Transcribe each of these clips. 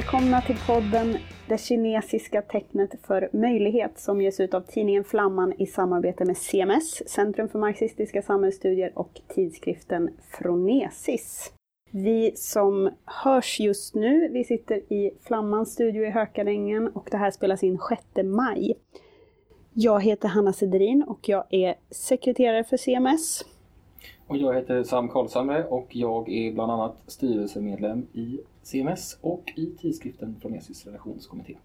Välkomna till podden Det kinesiska tecknet för möjlighet som ges ut av tidningen Flamman i samarbete med CMS, Centrum för marxistiska samhällsstudier och tidskriften Fronesis. Vi som hörs just nu, vi sitter i Flammans studio i Hökarängen och det här spelas in 6 maj. Jag heter Hanna Sederin och jag är sekreterare för CMS. Och jag heter Sam Karlshamre och jag är bland annat styrelsemedlem i CMS och i tidskriften Fronesis relationskommitté.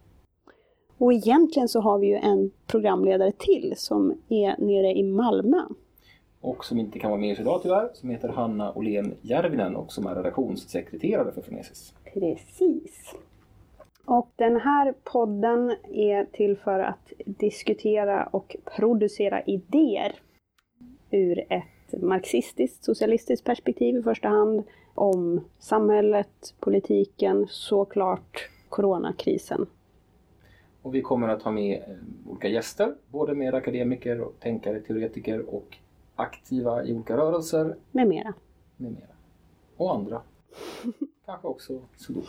Och egentligen så har vi ju en programledare till som är nere i Malmö. Och som inte kan vara med oss idag tyvärr, som heter Hanna Åhlén Järvinen och som är redaktionssekreterare för Fronesis. Precis. Och den här podden är till för att diskutera och producera idéer ur ett marxistiskt, socialistiskt perspektiv i första hand, om samhället, politiken, såklart coronakrisen. Och vi kommer att ha med eh, olika gäster, både med akademiker, och tänkare, teoretiker och aktiva i olika rörelser. Med mera. Med mera. Och andra. Kanske också sudoku.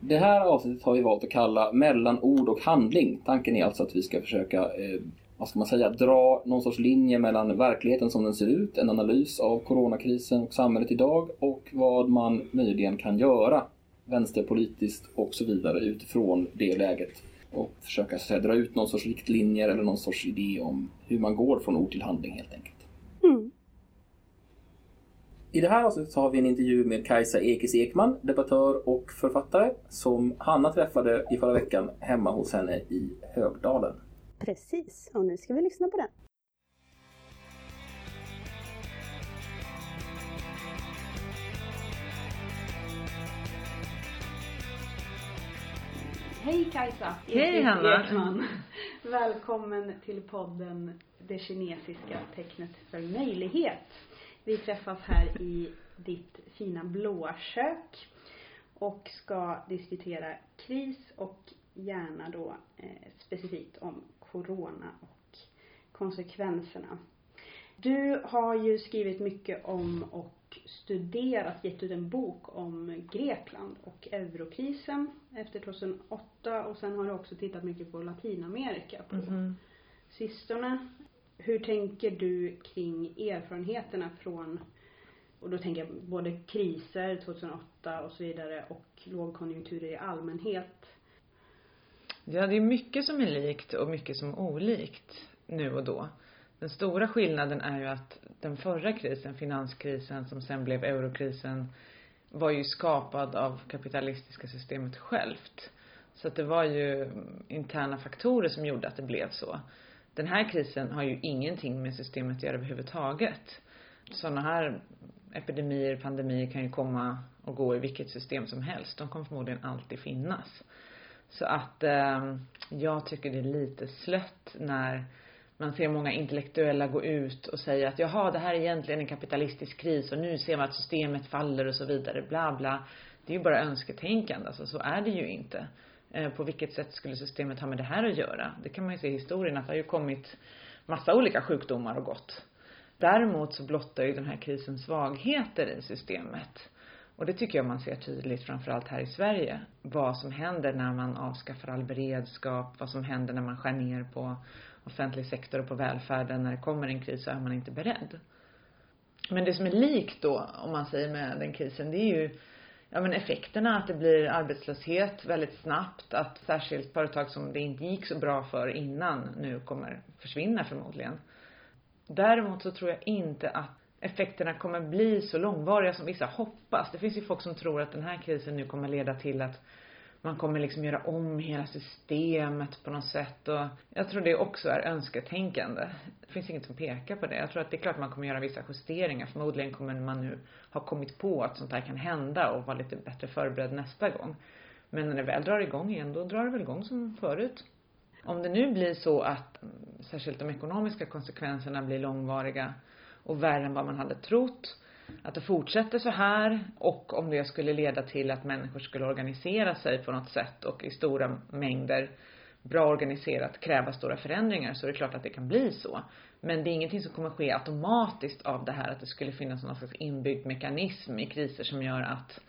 Det här avsnittet har vi valt att kalla Mellan ord och handling. Tanken är alltså att vi ska försöka eh, vad ska man säga, dra någon sorts linje mellan verkligheten som den ser ut, en analys av coronakrisen och samhället idag och vad man möjligen kan göra vänsterpolitiskt och så vidare utifrån det läget. Och försöka så säga, dra ut någon sorts riktlinjer eller någon sorts idé om hur man går från ord till handling helt enkelt. Mm. I det här avsnittet har vi en intervju med Kajsa Ekis Ekman, debattör och författare, som Hanna träffade i förra veckan hemma hos henne i Högdalen. Precis, och nu ska vi lyssna på den. Hej Kajsa! Hej Hanna! Ekman. Välkommen till podden Det kinesiska tecknet för möjlighet. Vi träffas här i ditt fina blåa kök och ska diskutera kris och gärna då eh, specifikt om corona och konsekvenserna. Du har ju skrivit mycket om och studerat, gett ut en bok om Grekland och eurokrisen efter 2008 och sen har du också tittat mycket på Latinamerika på mm. sistone. Hur tänker du kring erfarenheterna från och då tänker jag både kriser 2008 och så vidare och lågkonjunkturer i allmänhet Ja, det är mycket som är likt och mycket som är olikt nu och då. Den stora skillnaden är ju att den förra krisen, finanskrisen som sen blev eurokrisen, var ju skapad av kapitalistiska systemet självt. Så att det var ju interna faktorer som gjorde att det blev så. Den här krisen har ju ingenting med systemet att göra överhuvudtaget. Sådana här epidemier, pandemier kan ju komma och gå i vilket system som helst. De kommer förmodligen alltid finnas. Så att eh, jag tycker det är lite slött när man ser många intellektuella gå ut och säga att jaha, det här är egentligen en kapitalistisk kris och nu ser man att systemet faller och så vidare, bla bla. Det är ju bara önsketänkande, alltså så är det ju inte. Eh, på vilket sätt skulle systemet ha med det här att göra? Det kan man ju se i historien att det har ju kommit massa olika sjukdomar och gått. Däremot så blottar ju den här krisen svagheter i systemet. Och det tycker jag man ser tydligt framförallt här i Sverige. Vad som händer när man avskaffar all beredskap, vad som händer när man skär ner på offentlig sektor och på välfärden. När det kommer en kris så är man inte beredd. Men det som är likt då, om man säger med den krisen, det är ju ja men effekterna att det blir arbetslöshet väldigt snabbt, att särskilt företag som det inte gick så bra för innan nu kommer försvinna förmodligen. Däremot så tror jag inte att effekterna kommer bli så långvariga som vissa hoppas. Det finns ju folk som tror att den här krisen nu kommer leda till att man kommer liksom göra om hela systemet på något sätt och jag tror det också är önsketänkande. Det finns inget som pekar på det. Jag tror att det är klart man kommer göra vissa justeringar. Förmodligen kommer man nu ha kommit på att sånt här kan hända och vara lite bättre förberedd nästa gång. Men när det väl drar igång igen, då drar det väl igång som förut. Om det nu blir så att mm, särskilt de ekonomiska konsekvenserna blir långvariga och värre än vad man hade trott. Att det fortsätter så här och om det skulle leda till att människor skulle organisera sig på något sätt och i stora mängder bra organiserat kräva stora förändringar så är det klart att det kan bli så. Men det är ingenting som kommer ske automatiskt av det här att det skulle finnas någon slags inbyggd mekanism i kriser som gör att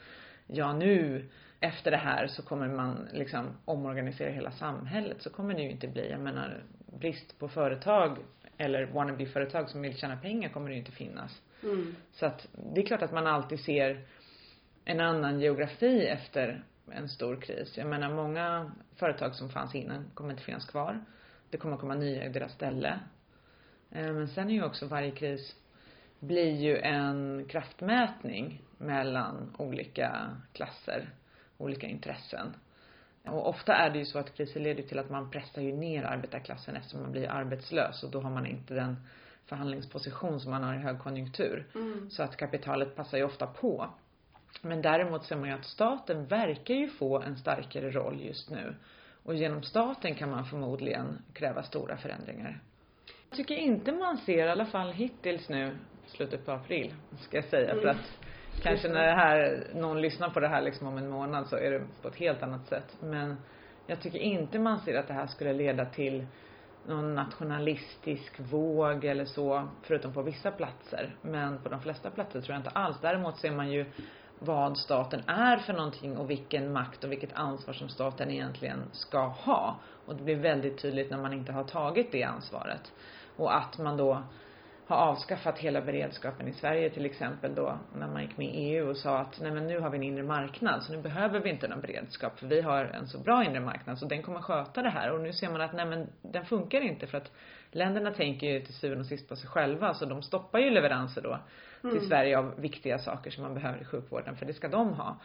ja nu efter det här så kommer man liksom omorganisera hela samhället. Så kommer det ju inte bli. Jag menar, brist på företag eller wannabe-företag som vill tjäna pengar kommer det ju inte finnas. Mm. Så att det är klart att man alltid ser en annan geografi efter en stor kris. Jag menar många företag som fanns innan kommer inte finnas kvar. Det kommer komma nya i deras ställe. Eh, Men sen är ju också varje kris blir ju en kraftmätning mellan olika klasser, olika intressen. Och ofta är det ju så att kriser leder till att man pressar ju ner arbetarklassen eftersom man blir arbetslös och då har man inte den förhandlingsposition som man har i högkonjunktur. Mm. Så att kapitalet passar ju ofta på. Men däremot ser man ju att staten verkar ju få en starkare roll just nu. Och genom staten kan man förmodligen kräva stora förändringar. Jag tycker inte man ser, i alla fall hittills nu, slutet på april, ska jag säga, för Mm. att kanske när det här, någon lyssnar på det här liksom om en månad så är det på ett helt annat sätt. Men jag tycker inte man ser att det här skulle leda till någon nationalistisk våg eller så, förutom på vissa platser. Men på de flesta platser tror jag inte alls. Däremot ser man ju vad staten är för någonting och vilken makt och vilket ansvar som staten egentligen ska ha. Och det blir väldigt tydligt när man inte har tagit det ansvaret. Och att man då har avskaffat hela beredskapen i Sverige till exempel då när man gick med i EU och sa att nej men nu har vi en inre marknad så nu behöver vi inte någon beredskap för vi har en så bra inre marknad så den kommer sköta det här och nu ser man att nej men den funkar inte för att länderna tänker ju till syvende och sist på sig själva så de stoppar ju leveranser då till Sverige av viktiga saker som man behöver i sjukvården för det ska de ha.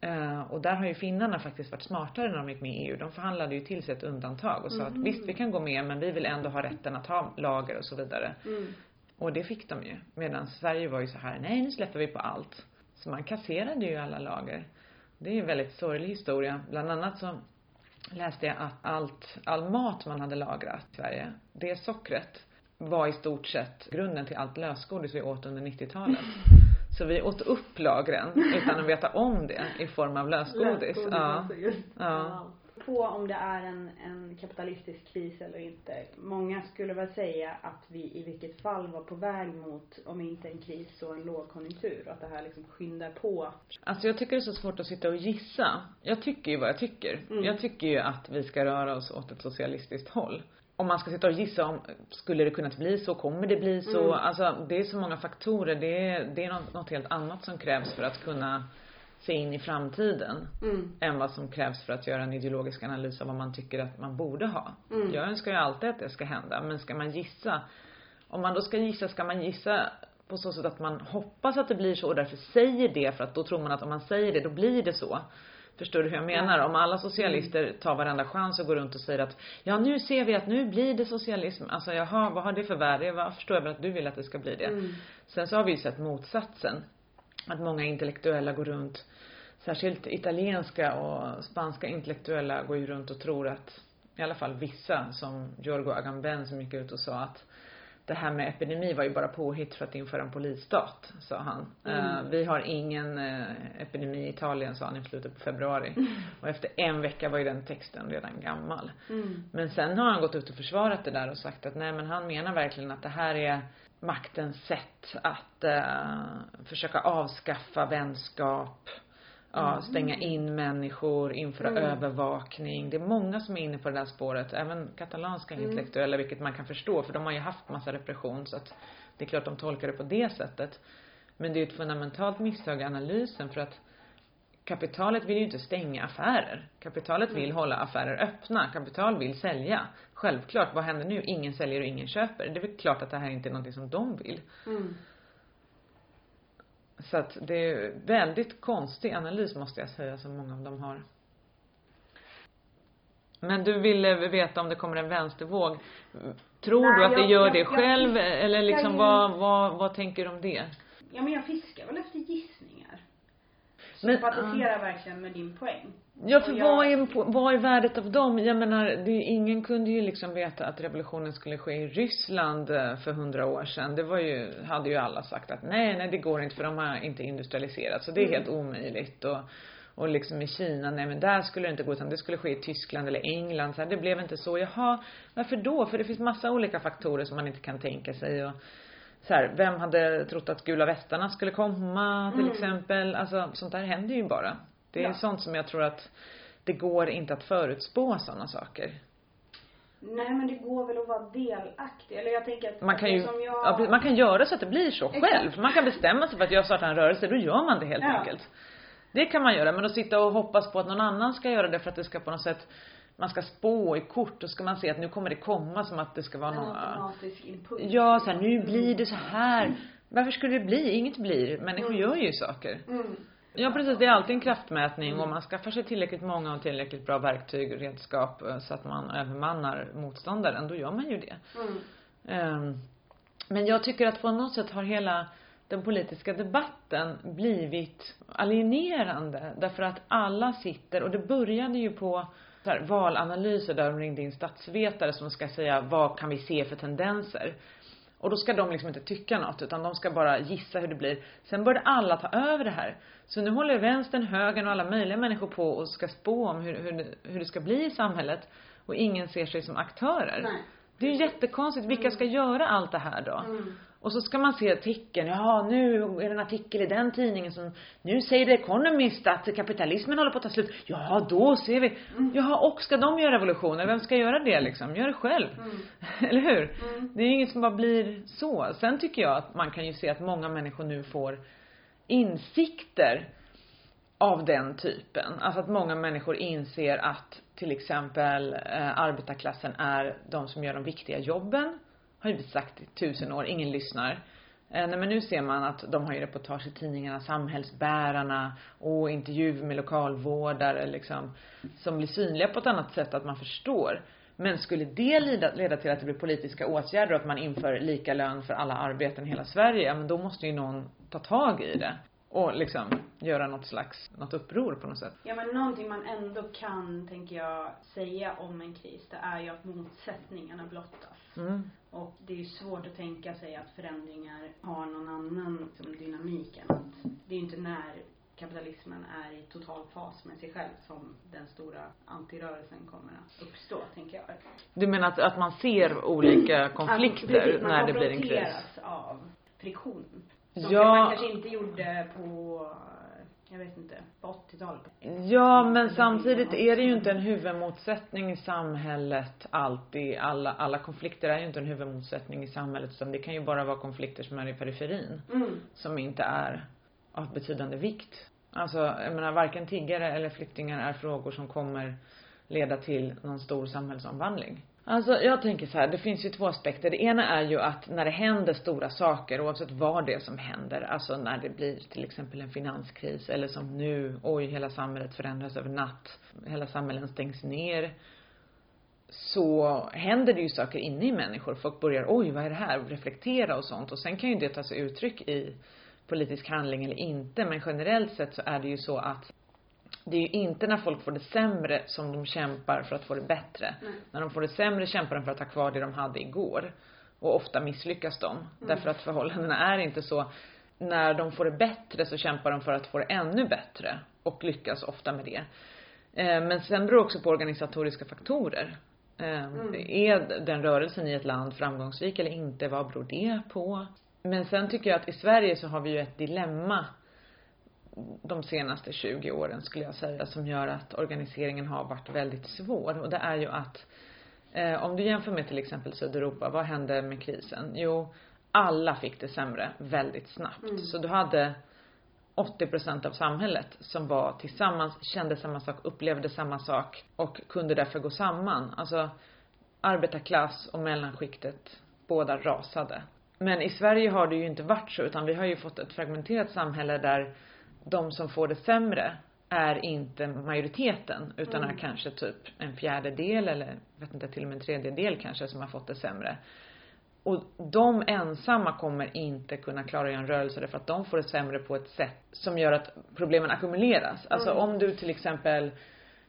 Eh, och där har ju finnarna faktiskt varit smartare när de gick med i EU. De förhandlade ju till sig ett undantag och sa att visst vi kan gå med men vi vill ändå ha rätten att ha lager och så vidare. Mm. Och det fick de ju. Medan Sverige var ju så här, nej nu släpper vi på allt. Så man kasserade ju alla lager. Det är en väldigt sorglig historia. Bland annat så läste jag att allt, all mat man hade lagrat i Sverige, det sockret var i stort sett grunden till allt lösgodis vi åt under 90-talet. Så vi åt upp lagren utan att veta om det i form av lösgodis. Lösgodis, Ja. alltså. Ja. På om det är en, en kapitalistisk kris eller inte. Många skulle väl säga att vi i vilket fall var på väg mot, om inte en kris så en lågkonjunktur. Att det här liksom skyndar på. Alltså jag tycker det är så svårt att sitta och gissa. Jag tycker ju vad jag tycker. Mm. Jag tycker ju att vi ska röra oss åt ett socialistiskt håll. Om man ska sitta och gissa om, skulle det kunna bli så, kommer det bli så? Mm. Alltså det är så många faktorer. Det är, det är något, något helt annat som krävs för att kunna se in i framtiden. Mm. Än vad som krävs för att göra en ideologisk analys av vad man tycker att man borde ha. Mm. Jag önskar ju alltid att det ska hända. Men ska man gissa, om man då ska gissa, ska man gissa på så sätt att man hoppas att det blir så och därför säger det för att då tror man att om man säger det, då blir det så. Förstår du hur jag menar? Om alla socialister tar varenda chans och går runt och säger att ja nu ser vi att nu blir det socialism. Alltså jaha, vad har det för värde? Jag förstår väl att du vill att det ska bli det. Mm. Sen så har vi ju sett motsatsen. Att många intellektuella går runt, särskilt italienska och spanska intellektuella går ju runt och tror att, i alla fall vissa, som Giorgio Agamben som gick ut och sa att det här med epidemi var ju bara påhitt för att införa en polisstat, sa han. Mm. Eh, vi har ingen eh, epidemi i Italien, sa han i slutet på februari. Mm. Och efter en vecka var ju den texten redan gammal. Mm. Men sen har han gått ut och försvarat det där och sagt att nej men han menar verkligen att det här är maktens sätt att eh, försöka avskaffa vänskap, ja, stänga in människor, införa Mm. övervakning. Det är många som är inne på det där spåret, även katalanska Mm. intellektuella, vilket man kan förstå för de har ju haft massa repression så att det är klart de tolkar det på det sättet. Men det är ju ett fundamentalt misstag i analysen för att kapitalet vill ju inte stänga affärer. Kapitalet vill hålla affärer öppna. Kapital vill sälja. Självklart, vad händer nu? Ingen säljer och ingen köper. Det är väl klart att det här inte är någonting som de vill. Mm. Så att det är väldigt konstig analys måste jag säga som många av dem har. Men du ville veta om det kommer en vänstervåg. Tror Nej, du att det jag- gör jag- det jag- själv eller liksom jag- vad, vad, vad tänker du om det? Ja men jag fiskar väl efter gissningar. Men, Sympatiserar verkligen med din poäng. Ja, för jag- vad, är, vad är värdet av dem? Jag menar, det, ingen kunde ju liksom veta att revolutionen skulle ske i Ryssland eh, för hundra år sedan. Det var ju, hade ju alla sagt att nej, nej det går inte för de har inte industrialiserat. Så det är Mm. helt omöjligt. Och, och liksom i Kina, nej men där skulle det inte gå utan det skulle ske i Tyskland eller England. Så här, det blev inte så. Jaha, varför då? För det finns massa olika faktorer som man inte kan tänka sig. Och, så här, vem hade trott att gula västarna skulle komma till Mm. exempel? Alltså sånt där händer ju bara. Det är Ja. sånt som jag tror att det går inte att förutspå sådana saker. Nej men det går väl att vara delaktig. Eller jag tänker att Man kan ju, som jag... ja, man kan göra så att det blir så Exakt. själv. Man kan bestämma sig för att jag startar en rörelse, då gör man det helt Ja. enkelt. Det kan man göra, men att sitta och hoppas på att någon annan ska göra det för att det ska på något sätt man ska spå i kort, då ska man se att nu kommer det komma som att det ska vara en någon, automatisk impuls. ja så här, nu blir det så här. Varför skulle det bli? Inget blir. Människor Mm. gör ju saker. Mm. Ja precis, det är alltid en kraftmätning och man skaffar sig tillräckligt många och tillräckligt bra verktyg och redskap eh, så att man övermannar motståndaren, då gör man ju det. Mm. Ehm, Men jag tycker att på något sätt har hela den politiska debatten blivit alienerande därför att alla sitter, och det började ju på så här, valanalyser där de ringde in statsvetare som ska säga vad kan vi se för tendenser. Och då ska de liksom inte tycka något utan de ska bara gissa hur det blir. Sen började alla ta över det här. Så nu håller vänstern, högern och alla möjliga människor på och ska spå om hur, hur, hur det ska bli i samhället. Och ingen ser sig som aktörer. Nej. Det är ju jättekonstigt. Vilka ska göra allt det här då? Mm. Och så ska man se tecken. Ja, nu är det en artikel i den tidningen som, nu säger The Economist att kapitalismen håller på att ta slut. Ja, då ser vi. Jaha, och ska de göra revolutioner? Vem ska göra det liksom? Gör det själv. Mm. Eller hur? Mm. Det är ju inget som bara blir så. Sen tycker jag att man kan ju se att många människor nu får insikter av den typen. Alltså att många människor inser att till exempel eh, arbetarklassen är de som gör de viktiga jobben. Har ju vi sagt i tusen år, ingen lyssnar. Eh, nej men nu ser man att de har ju reportage i tidningarna, samhällsbärarna och intervjuer med lokalvårdare liksom. Som blir synliga på ett annat sätt att man förstår. Men skulle det leda, leda till att det blir politiska åtgärder och att man inför lika lön för alla arbeten i hela Sverige, ja men då måste ju någon ta tag i det. Och liksom göra något slags, något uppror på något sätt. Ja men någonting man ändå kan, tänker jag, säga om en kris, det är ju att motsättningarna blottas. Mm. Och det är ju svårt att tänka sig att förändringar har någon annan liksom, dynamik än att det är ju inte när kapitalismen är i total fas med sig själv som den stora antirörelsen kommer att uppstå, tänker jag. Du menar att, att man ser olika Alltså, konflikter precis, man när det blir en kris? konfronteras av friktion. Som Ja. man kanske inte gjorde på, jag vet inte, på 80-talet. Ja, men samtidigt är det ju inte en huvudmotsättning i samhället alltid. Alla, alla konflikter är ju inte en huvudmotsättning i samhället utan det kan ju bara vara konflikter som är i periferin. Mm. Som inte är av betydande vikt. Alltså, jag menar varken tiggare eller flyktingar är frågor som kommer leda till någon stor samhällsomvandling. Alltså jag tänker så här, det finns ju två aspekter. Det ena är ju att när det händer stora saker, oavsett vad det är som händer, alltså när det blir till exempel en finanskris eller som nu, oj hela samhället förändras över natt, hela samhällen stängs ner. Så händer det ju saker inne i människor. Folk börjar, oj vad är det här? Reflektera och sånt. Och sen kan ju det ta sig uttryck i politisk handling eller inte. Men generellt sett så är det ju så att det är ju inte när folk får det sämre som de kämpar för att få det bättre. Nej. När de får det sämre kämpar de för att ha kvar det de hade igår. Och ofta misslyckas de. Därför att förhållandena är inte så. När de får det bättre så kämpar de för att få det ännu bättre. Och lyckas ofta med det. Eh, Men sen beror det också på organisatoriska faktorer. Eh, Är den rörelsen i ett land framgångsrik eller inte? Vad beror det på? Men sen tycker jag att i Sverige så har vi ju ett dilemma de senaste 20 åren skulle jag säga som gör att organiseringen har varit väldigt svår och det är ju att eh, om du jämför med till exempel Sydeuropa, vad hände med krisen? Jo, alla fick det sämre väldigt snabbt. Så du hade 80% av samhället som var tillsammans, kände samma sak, upplevde samma sak och kunde därför gå samman. Alltså arbetarklass och mellanskiktet, båda rasade. Men i Sverige har det ju inte varit så utan vi har ju fått ett fragmenterat samhälle där de som får det sämre är inte majoriteten utan är kanske typ en fjärdedel eller vet inte till och med en tredjedel kanske som har fått det sämre. Och de ensamma kommer inte kunna klara en rörelse därför att de får det sämre på ett sätt som gör att problemen ackumuleras. Alltså om du till exempel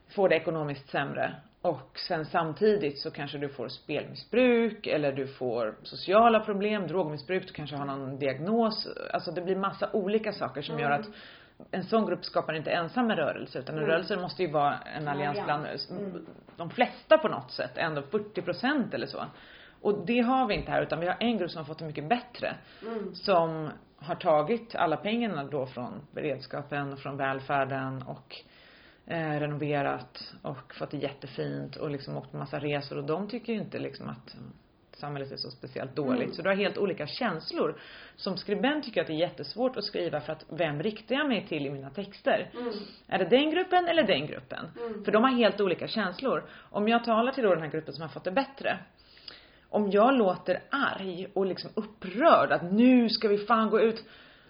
får det ekonomiskt sämre och sen samtidigt så kanske du får spelmissbruk eller du får sociala problem, drogmissbruk, du kanske har någon diagnos. Alltså det blir massa olika saker som gör att en sån grupp skapar inte ensam en rörelse utan en rörelse måste ju vara en allians bland de flesta på något sätt, ändå 40 procent eller så. Och det har vi inte här utan vi har en grupp som har fått det mycket bättre. Som har tagit alla pengarna då från beredskapen och från välfärden och eh, renoverat och fått det jättefint och liksom åkt på massa resor och de tycker ju inte liksom att samhället är så speciellt dåligt. Mm. Så du har helt olika känslor. Som skribent tycker jag att det är jättesvårt att skriva för att vem riktar jag mig till i mina texter? Mm. Är det den gruppen eller den gruppen? Mm. För de har helt olika känslor. Om jag talar till då den här gruppen som har fått det bättre. Om jag låter arg och liksom upprörd att nu ska vi fan gå ut.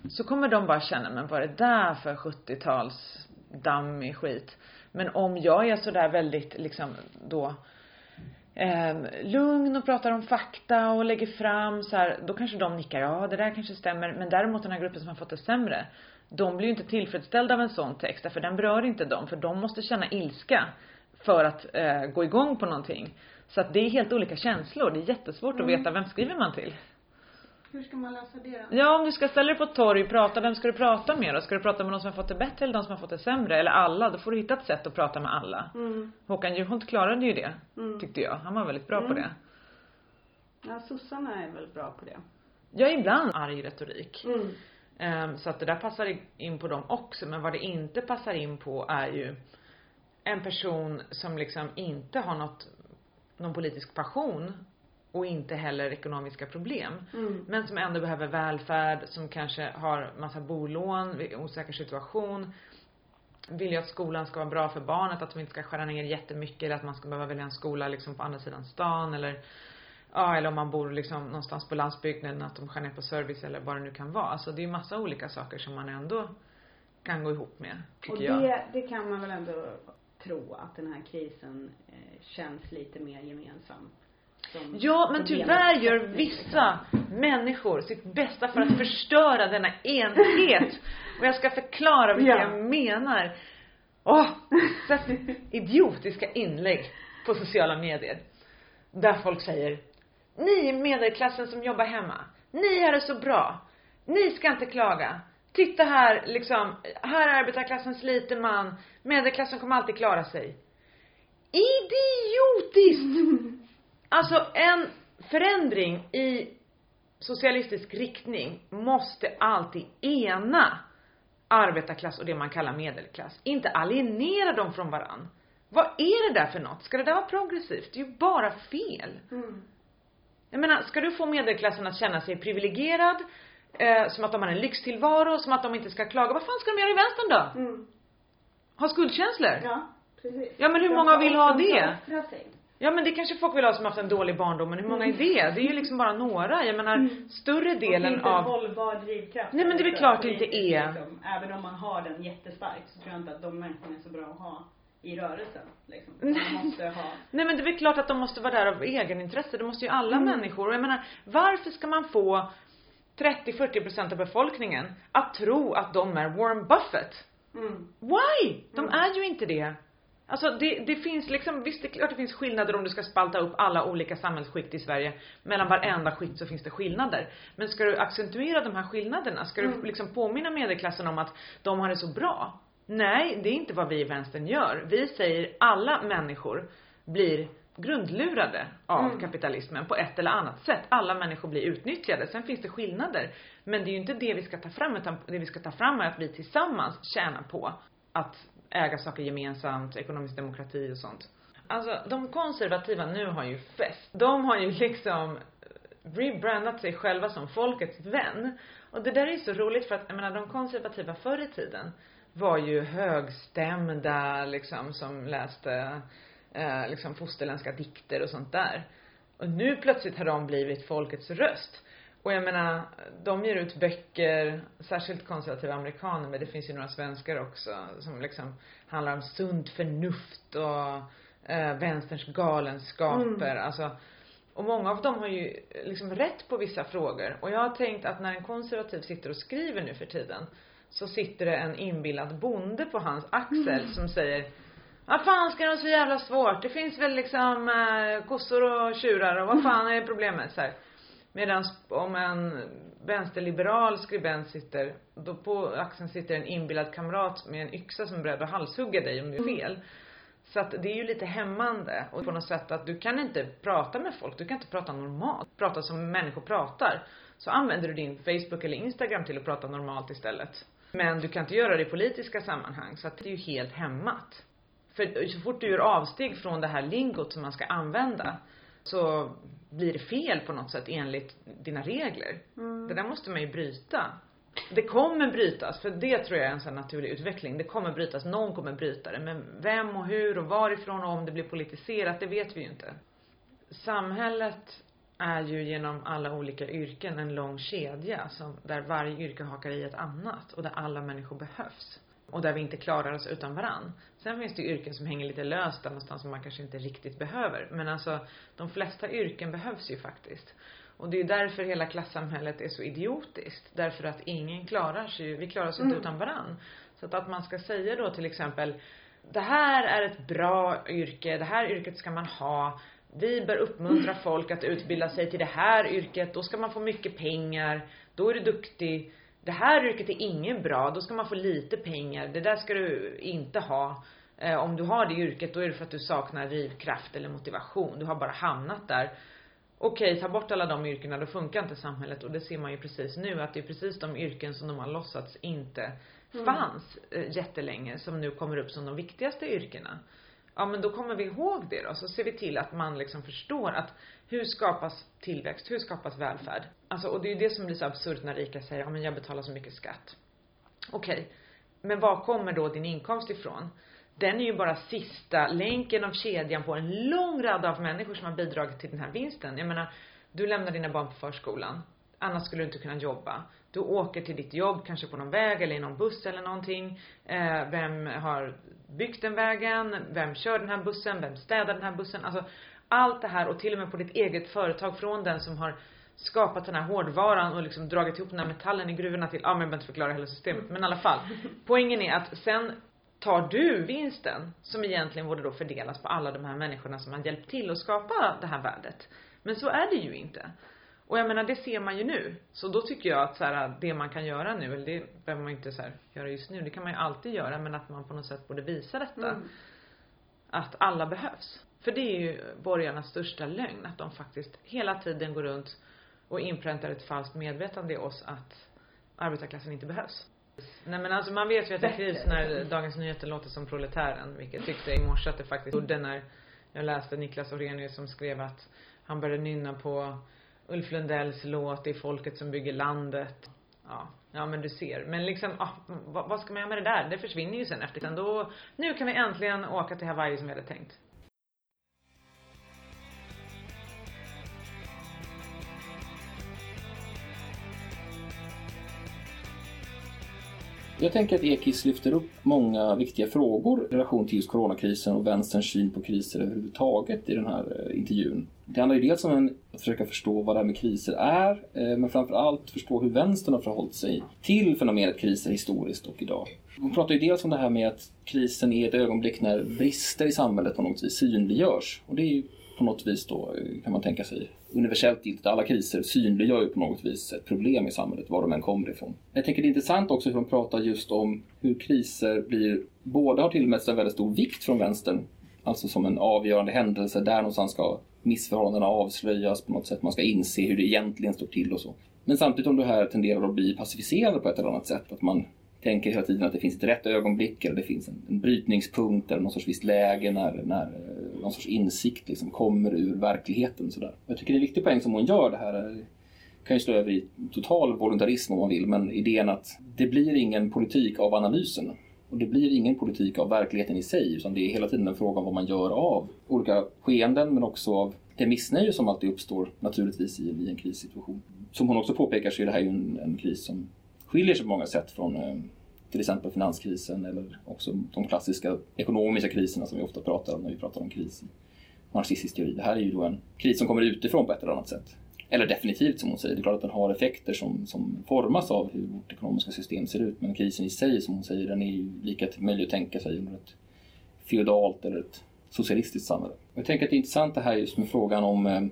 Så kommer de bara känna, men vad är det där för 70-tals dammig skit? Men om jag är sådär väldigt liksom då eh, lugn och pratar om fakta och lägger fram så här, då kanske de nickar, ja det där kanske stämmer. Men däremot den här gruppen som har fått det sämre, de blir ju inte tillfredsställda av en sån text, därför den berör inte dem, för de måste känna ilska för att eh, gå igång på någonting. Så att det är helt olika känslor, det är jättesvårt Mm. att veta vem skriver man till. Hur ska man läsa det då? Ja, om du ska ställa dig på ett torg, prata, vem ska du prata med då? Ska du prata med de som har fått det bättre eller de som har fått det sämre? Eller alla? Då får du hitta ett sätt att prata med alla. Mm. Håkan Juholt klarade ju det, Mm. tyckte jag. Han var väldigt bra på Mm. det. Ja, sossarna är väl bra på det. Jag är ibland arg retorik. Mm. Ehm, så att det där passar in på dem också. Men vad det inte passar in på är ju en person som liksom inte har något, någon politisk passion och inte heller ekonomiska problem. Mm. Men som ändå behöver välfärd, som kanske har massa bolån, osäker situation. Vill ju att skolan ska vara bra för barnet, att de inte ska skära ner jättemycket eller att man ska behöva välja en skola liksom på andra sidan stan eller Ja, eller om man bor liksom någonstans på landsbygden, att de skär ner på service eller vad det nu kan vara. Alltså det är ju massa olika saker som man ändå kan gå ihop med, tycker Och jag. det, det kan man väl ändå tro att den här krisen eh, känns lite mer gemensam. Som Ja, men tyvärr gör vissa människor sitt bästa för att förstöra denna enhet. Och jag ska förklara vad Ja. jag menar. Åh! Sett idiotiska inlägg på sociala medier. Där folk säger Ni är medelklassen som jobbar hemma. Ni har det så bra. Ni ska inte klaga. Titta här, liksom. Här är arbetarklassen sliter man. Medelklassen kommer alltid klara sig. Idiotiskt! Alltså en förändring i socialistisk riktning måste alltid ena arbetarklass och det man kallar medelklass. Inte alienera dem från varann. Vad är det där för något? Ska det där vara progressivt? Det är ju bara fel. Mm. Jag menar, ska du få medelklassen att känna sig privilegierad, eh, som att de har en lyxtillvaro, som att de inte ska klaga, vad fan ska de göra i vänstern då? Mm. Ha skuldkänslor? Ja, precis. Ja, men hur De många vill ha det? sig. Ja men det kanske folk vill ha som haft en dålig barndom, men hur många är det? Det är ju liksom bara några. Jag menar, Mm. större Och delen inte av... en hållbar drivkraft. Nej, men det är väl För klart det inte är. Liksom, även om man har den jättestarkt så tror jag inte att de människorna är så bra att ha i rörelsen. Liksom. Man måste ha Nej men det är väl klart att de måste vara där av egenintresse. Det måste ju alla Mm. människor. Och jag menar, varför ska man få 30-40% av befolkningen att tro att de är Warren Buffett? mm. Why? De Mm. är ju inte det. Alltså det, det finns liksom, visst det är klart det finns skillnader om du ska spalta upp alla olika samhällsskikt i Sverige. Mellan varenda skikt så finns det skillnader. Men ska du accentuera de här skillnaderna? Ska du Mm. liksom påminna medelklassen om att de har det så bra? Nej, det är inte vad vi i vänstern gör. Vi säger alla människor blir grundlurade av Mm. kapitalismen på ett eller annat sätt. Alla människor blir utnyttjade. Sen finns det skillnader. Men det är ju inte det vi ska ta fram utan det vi ska ta fram är att vi tillsammans tjänar på att äga saker gemensamt, ekonomisk demokrati och sånt. Alltså de konservativa nu har ju fest. De har ju liksom rebrandat sig själva som folkets vän. Och det där är ju så roligt för att, jag menar de konservativa förr i tiden var ju högstämda liksom som läste eh, liksom fosterländska dikter och sånt där. Och nu plötsligt har de blivit folkets röst. Och jag menar, de ger ut böcker, särskilt konservativa amerikaner, men det finns ju några svenskar också, som liksom handlar om sunt förnuft och eh, vänsterns galenskaper. Mm. Alltså, och många av dem har ju liksom rätt på vissa frågor. Och jag har tänkt att när en konservativ sitter och skriver nu för tiden, så sitter det en inbillad bonde på hans axel som säger vad fan ska det vara så jävla svårt? Det finns väl liksom eh, kossor och tjurar och vad fan är problemet? Så här. Medan om en vänsterliberal skribent sitter, då på axeln sitter en inbillad kamrat med en yxa som är beredd att halshugga dig om du är fel. Så att det är ju lite hämmande och på något sätt att du kan inte prata med folk, du kan inte prata normalt, prata som människor pratar. Så använder du din Facebook eller Instagram till att prata normalt istället. Men du kan inte göra det i politiska sammanhang, så att det är ju helt hämmat. För så fort du gör avsteg från det här lingot som man ska använda så blir fel på något sätt enligt dina regler. Mm. Det där måste man ju bryta. Det kommer brytas, för det tror jag är en sån naturlig utveckling. Det kommer brytas, någon kommer bryta det. Men vem och hur och varifrån och om det blir politiserat, det vet vi ju inte. Samhället är ju genom alla olika yrken en lång kedja som, där varje yrke hakar i ett annat och där alla människor behövs. Och där vi inte klarar oss utan varann. Sen finns det ju yrken som hänger lite löst där någonstans som man kanske inte riktigt behöver. Men alltså, de flesta yrken behövs ju faktiskt. Och det är därför hela klassamhället är så idiotiskt. Därför att ingen klarar sig vi klarar oss inte Mm. utan varann. Så att, att man ska säga då till exempel, det här är ett bra yrke, det här yrket ska man ha. Vi bör uppmuntra folk att utbilda sig till det här yrket, då ska man få mycket pengar, då är du duktig. Det här yrket är ingen bra, då ska man få lite pengar, det där ska du inte ha. Eh, om du har det yrket, då är det för att du saknar drivkraft eller motivation. Du har bara hamnat där. Okej, ta bort alla de yrkena, då funkar inte samhället. Och det ser man ju precis nu, att det är precis de yrken som de har låtsats inte fanns eh, jättelänge, som nu kommer upp som de viktigaste yrkena. Ja men då kommer vi ihåg det då, så ser vi till att man liksom förstår att hur skapas tillväxt, hur skapas välfärd? Alltså, och det är ju det som blir så absurt när rika säger, ja men jag betalar så mycket skatt. Okej, men var kommer då din inkomst ifrån? Den är ju bara sista länken av kedjan på en lång rad av människor som har bidragit till den här vinsten. Jag menar, du lämnar dina barn på förskolan. Annars skulle du inte kunna jobba. Du åker till ditt jobb, kanske på någon väg eller i någon buss eller någonting. Eh, vem har byggt den vägen? Vem kör den här bussen? Vem städar den här bussen? Alltså, allt det här och till och med på ditt eget företag från den som har skapat den här hårdvaran och liksom dragit ihop den här metallen i gruvorna till, ja men jag behöver inte förklara hela systemet, men i alla fall. Poängen är att sen tar du vinsten som egentligen borde då fördelas på alla de här människorna som har hjälpt till att skapa det här värdet. Men så är det ju inte. Och jag menar det ser man ju nu. Så då tycker jag att så här, det man kan göra nu, eller det behöver man inte så här, göra just nu, det kan man ju alltid göra, men att man på något sätt borde visa detta. Mm. Att alla behövs. För det är ju borgarnas största lögn, att de faktiskt hela tiden går runt och inpräntar ett falskt medvetande i oss att arbetarklassen inte behövs. Nej men alltså man vet ju att det är kris när Dagens Nyheter låter som proletären, vilket jag tyckte i morse att det faktiskt gjorde när jag läste Niklas Orrenius som skrev att han började nynna på Ulf Lundells låt Det är folket som bygger landet. Ja, ja men du ser. Men liksom, ah, vad, vad ska man göra med det där? Det försvinner ju sen efter. Sen då, nu kan vi äntligen åka till Hawaii som vi hade tänkt. Jag tänker att Ekis lyfter upp många viktiga frågor i relation till just coronakrisen och vänsterns syn på kriser överhuvudtaget i den här eh, intervjun. Det handlar ju dels om att försöka förstå vad det här med kriser är, eh, men framför allt förstå hur vänstern har förhållit sig till fenomenet kriser historiskt och idag. Hon pratar ju dels om det här med att krisen är ett ögonblick när brister i samhället på något vis synliggörs. Och det är ju på något vis då, kan man tänka sig, universellt giltigt. Alla kriser synliggör ju på något vis ett problem i samhället, var de än kommer ifrån. Jag tänker det är intressant också hur de pratar just om hur kriser blir, båda har tillmätts en väldigt stor vikt från vänstern, alltså som en avgörande händelse, där någonstans ska missförhållandena avslöjas på något sätt, man ska inse hur det egentligen står till och så. Men samtidigt om det här tenderar att bli pacificerande på ett eller annat sätt, att man tänker hela tiden att det finns ett rätt ögonblick eller det finns en, en brytningspunkt eller någon sorts visst läge när, när eh, någon sorts insikt liksom kommer ur verkligheten. Sådär. Jag tycker det är en viktig poäng som hon gör det här. Det kan ju slå över i total voluntarism om man vill, men idén att det blir ingen politik av analysen. Och det blir ingen politik av verkligheten i sig, utan det är hela tiden en fråga om vad man gör av olika skeenden, men också av det missnöje som alltid uppstår naturligtvis i, i en krissituation. Som hon också påpekar så är det här ju en, en kris som skiljer sig på många sätt från eh, till exempel finanskrisen eller också de klassiska ekonomiska kriserna som vi ofta pratar om när vi pratar om kris i marxistisk teori. Det här är ju då en kris som kommer utifrån på ett eller annat sätt. Eller definitivt som hon säger, det är klart att den har effekter som, som formas av hur vårt ekonomiska system ser ut. Men krisen i sig, som hon säger, den är ju lika möjlig att tänka sig under ett feodalt eller ett socialistiskt samhälle. Jag tänker att det är intressant det här just med frågan om eh,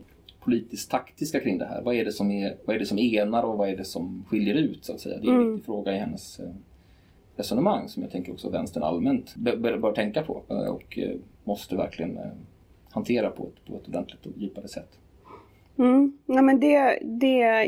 politiskt taktiska kring det här. Vad är det, som är, vad är det som enar och vad är det som skiljer ut så att säga? Det är en Mm. viktig fråga i hennes, eh, resonemang som jag tänker också vänstern allmänt bör, bör tänka på eh, och eh, måste verkligen eh, hantera på ett, på ett ordentligt och djupare sätt. Mm. Ja, men det, det är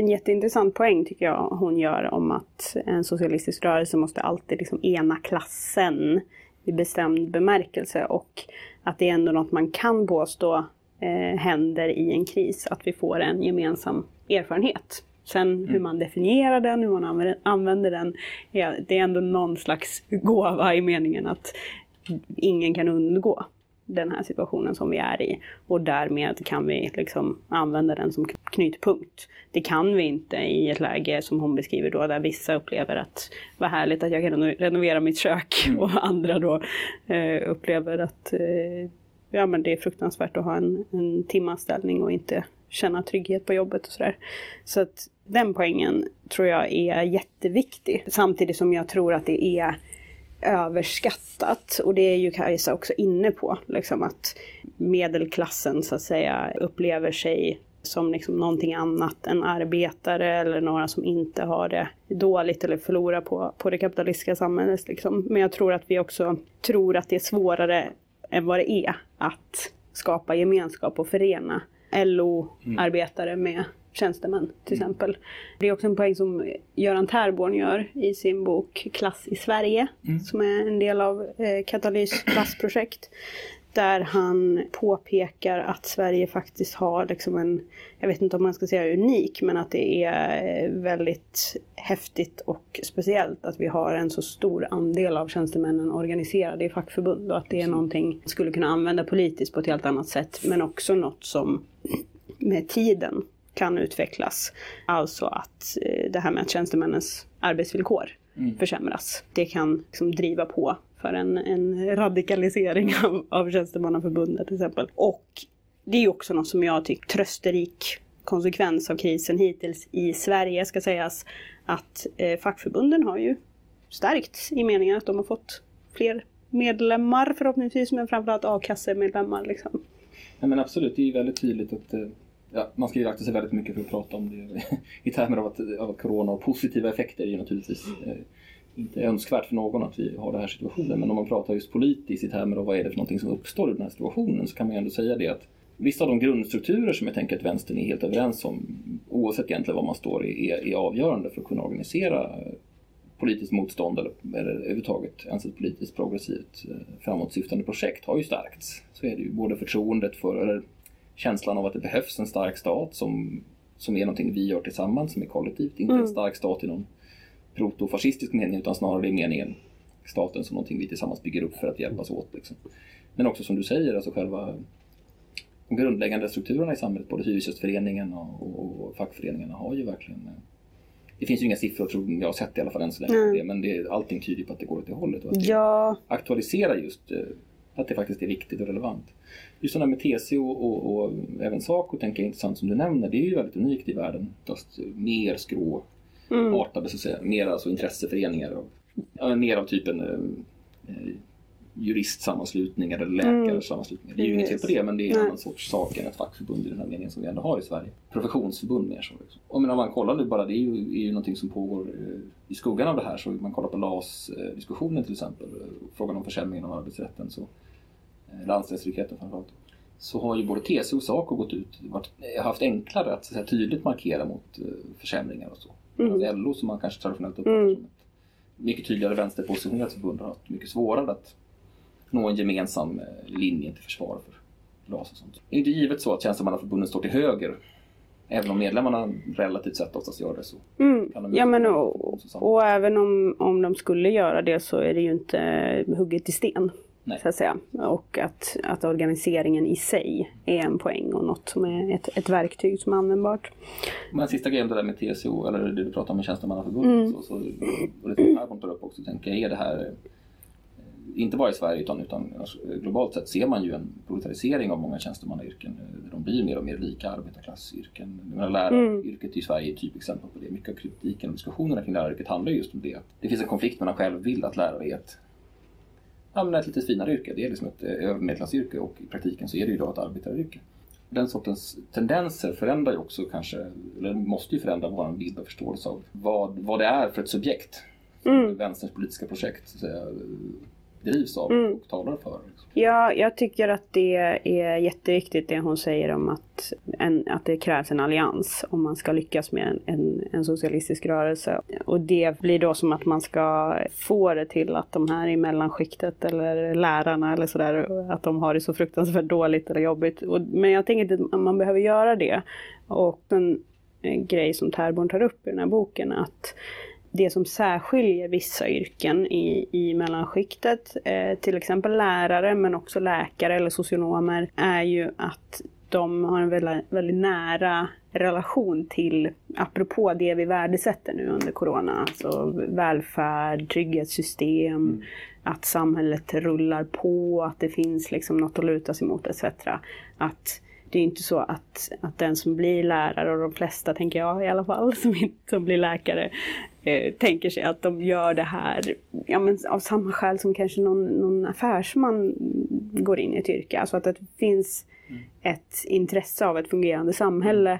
en jätteintressant poäng tycker jag hon gör om att en socialistisk rörelse måste alltid liksom ena klassen i bestämd bemärkelse och att det är ändå något man kan påstå eh, händer i en kris, att vi får en gemensam erfarenhet. Sen mm. hur man definierar den, hur man använder den, det är ändå någon slags gåva i meningen att ingen kan undgå den här situationen som vi är i. Och därmed kan vi liksom använda den som knytpunkt. Det kan vi inte i ett läge som hon beskriver då där vissa upplever att vad härligt att jag kan renovera mitt kök mm. och andra då eh, upplever att eh, ja, men det är fruktansvärt att ha en, en timanställning och inte känna trygghet på jobbet och sådär. Så att den poängen tror jag är jätteviktig. Samtidigt som jag tror att det är överskattat. Och det är ju Kajsa också inne på. Liksom att medelklassen så att säga upplever sig som liksom någonting annat än arbetare eller några som inte har det dåligt eller förlorar på, på det kapitalistiska samhället. Liksom. Men jag tror att vi också tror att det är svårare än vad det är att skapa gemenskap och förena LO-arbetare mm. med tjänstemän till mm. exempel. Det är också en poäng som Göran Terborn gör i sin bok Klass i Sverige, mm. som är en del av eh, Katalys klassprojekt. Där han påpekar att Sverige faktiskt har liksom en, jag vet inte om man ska säga unik, men att det är eh, väldigt häftigt och speciellt att vi har en så stor andel av tjänstemännen organiserade i fackförbund och att det är någonting man skulle kunna använda politiskt på ett helt annat sätt, men också något som med tiden kan utvecklas. Alltså att eh, det här med att tjänstemännens arbetsvillkor mm. försämras. Det kan liksom driva på för en, en radikalisering av, av tjänstemannaförbundet till exempel. Och det är också något som jag tycker trösterik konsekvens av krisen hittills i Sverige ska sägas att eh, fackförbunden har ju stärkts i meningen att de har fått fler medlemmar förhoppningsvis men framförallt a-kassemedlemmar. Liksom. Ja, men absolut, det är ju väldigt tydligt att eh, ja, man ska ju akta sig väldigt mycket för att prata om det i termer av att, av corona och positiva effekter är ju naturligtvis eh, inte önskvärt för någon att vi har den här situationen. Men om man pratar just politiskt i termer av vad är det för någonting som uppstår i den här situationen så kan man ju ändå säga det att vissa av de grundstrukturer som jag tänker att vänstern är helt överens om, oavsett egentligen var man står, är, är avgörande för att kunna organisera politiskt motstånd eller, eller överhuvudtaget ens ett politiskt progressivt eh, framåtsyftande projekt har ju stärkts. Så är det ju. Både förtroendet för, eller känslan av att det behövs en stark stat som, som är någonting vi gör tillsammans, som är kollektivt. Inte mm. en stark stat i någon protofascistisk mening utan snarare i meningen staten som någonting vi tillsammans bygger upp för att hjälpas åt. Liksom. Men också som du säger, alltså själva de grundläggande strukturerna i samhället, både Hyresgästföreningen och, och, och fackföreningarna har ju verkligen eh, det finns ju inga siffror, tror jag har sett i alla fall än så länge, mm. det, men det, allting tyder på att det går åt det hållet. Och att ja. det aktualiserar just eh, att det faktiskt är viktigt och relevant just sådana med TCO och, och, även Saco tänker jag intressant som du nämner. Det är ju väldigt unikt i världen. Just mer skråartade mm. så att säga. Mer alltså intresseföreningar. Och, ja, mer av typen eh, juristsammanslutningar eller läkarsammanslutningar. Det är ju inget fel på det men det är en annan sorts sak än ett fackförbund i den här meningen som vi ändå har i Sverige. Professionsförbund mer så. Liksom. Och men om man kollar nu bara, det är ju, är ju någonting som pågår eh, i skuggan av det här. Så om man kollar på LAS-diskussionen till exempel, eh, frågan om försämringen av arbetsrätten. Så Eh, landstingstryggheten framförallt, så har ju både TCO och Saco gått ut varit, eh, haft enklare att, så här, tydligt markera mot försämringar och så. Mm. Alltså LO som man kanske traditionellt uppfattar mm. som ett mycket tydligare vänsterpositionerat förbund har haft mycket svårare att nå en gemensam uh, linje till försvar för LAS och sånt. Det är inte givet så att tjänstemannaförbunden står till höger Även om medlemmarna relativt sett oftast gör det så. Mm. ja men och, och, även om, om de skulle göra det så är det ju inte hugget i sten. Nej. Så att säga. Och att, att organiseringen i sig är en poäng och något som är ett, ett verktyg som är användbart. Men sista grejen det där med TCO, eller det du pratar om med tjänstemannaförbundet, mm. så, så, och det som här kommer upp också, tänker jag, är det här inte bara i Sverige utan, utan alltså, globalt sett ser man ju en proletarisering av många tjänstemannayrken. De blir mer och mer lika arbetarklassyrken. Läraryrket mm. i Sverige är ett typexempel på det. Mycket av kritiken och diskussionerna kring läraryrket handlar just om det. Det finns en konflikt mellan själv vill att lärare är ett ja, men ett lite finare yrke. Det är liksom ett eh, övermedelklassyrke och i praktiken så är det ju idag ett arbetaryrke. Den sortens tendenser förändrar ju också kanske, eller måste ju förändra vår bild och förståelse av vad, vad det är för ett subjekt Mm. vänsterns politiska projekt så drivs av Mm. och talar för. Ja, jag tycker att det är jätteviktigt det hon säger om att, en, att det krävs en allians om man ska lyckas med en, en, en socialistisk rörelse. Och det blir då som att man ska få det till att de här i mellanskiktet eller lärarna eller sådär, att de har det så fruktansvärt dåligt eller jobbigt. Och, men jag tänker inte att man behöver göra det. Och en, en grej som Terborn tar upp i den här boken, att det som särskiljer vissa yrken i, i mellanskiktet, eh, till exempel lärare men också läkare eller socionomer, är ju att de har en väldigt, väldigt nära relation till, apropå det vi värdesätter nu under corona, alltså välfärd, trygghetssystem, att samhället rullar på, att det finns liksom något att luta sig mot etc. Att det är inte så att, att den som blir lärare, och de flesta tänker jag i alla fall, som, inte, som blir läkare, eh, tänker sig att de gör det här ja, men av samma skäl som kanske någon, någon affärsman går in i ett yrke. Alltså att det finns ett intresse av ett fungerande samhälle,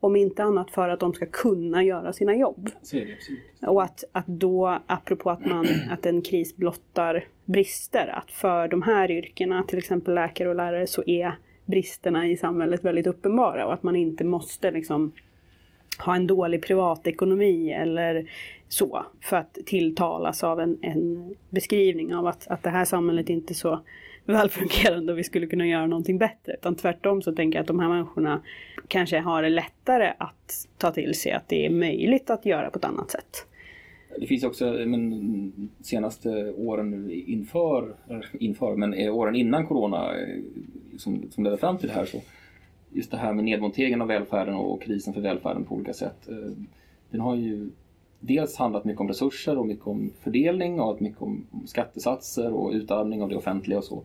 om inte annat för att de ska kunna göra sina jobb. Och att, att då, apropå att, man, att en kris blottar brister, att för de här yrkena, till exempel läkare och lärare, så är bristerna i samhället väldigt uppenbara och att man inte måste liksom ha en dålig privatekonomi eller så för att tilltalas av en, en beskrivning av att, att det här samhället inte är så välfungerande och vi skulle kunna göra någonting bättre. Utan tvärtom så tänker jag att de här människorna kanske har det lättare att ta till sig att det är möjligt att göra på ett annat sätt. Det finns också, men senaste åren inför, eh, inför, men eh, åren innan Corona eh, som, som ledde fram till det här så just det här med nedmonteringen av välfärden och krisen för välfärden på olika sätt. Den har ju dels handlat mycket om resurser och mycket om fördelning och mycket om skattesatser och utarmning av det offentliga och så.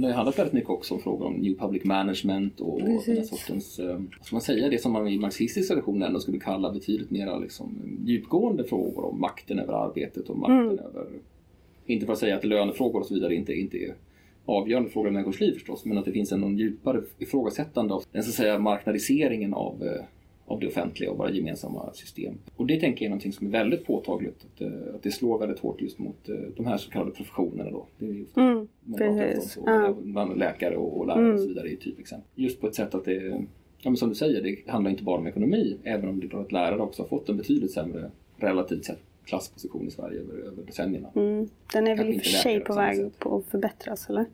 Det handlat väldigt mycket också om frågor om new public management och den här sortens, eh, vad ska man säga, det som man i marxistisk tradition ändå skulle kalla betydligt mer liksom, djupgående frågor om makten över arbetet och makten över, inte för att säga att lönefrågor och så vidare inte, inte är avgörande frågor i människors liv förstås, men att det finns en någon djupare ifrågasättande av den så att säga marknadiseringen av, eh, av det offentliga och våra gemensamma system. Och det tänker jag är någonting som är väldigt påtagligt, att, eh, att det slår väldigt hårt just mot eh, de här så kallade professionerna då. Det är just Mm, precis. så, Ja. bland läkare och, och lärare och så vidare är ett typexempel. Just på ett sätt att det, ja, men som du säger, det handlar inte bara om ekonomi, även om det är klart att lärare också har fått en betydligt sämre relativt sett klassposition i Sverige över, över decennierna. Mm. Den är väl Kanske i och för sig på väg på att förbättras eller?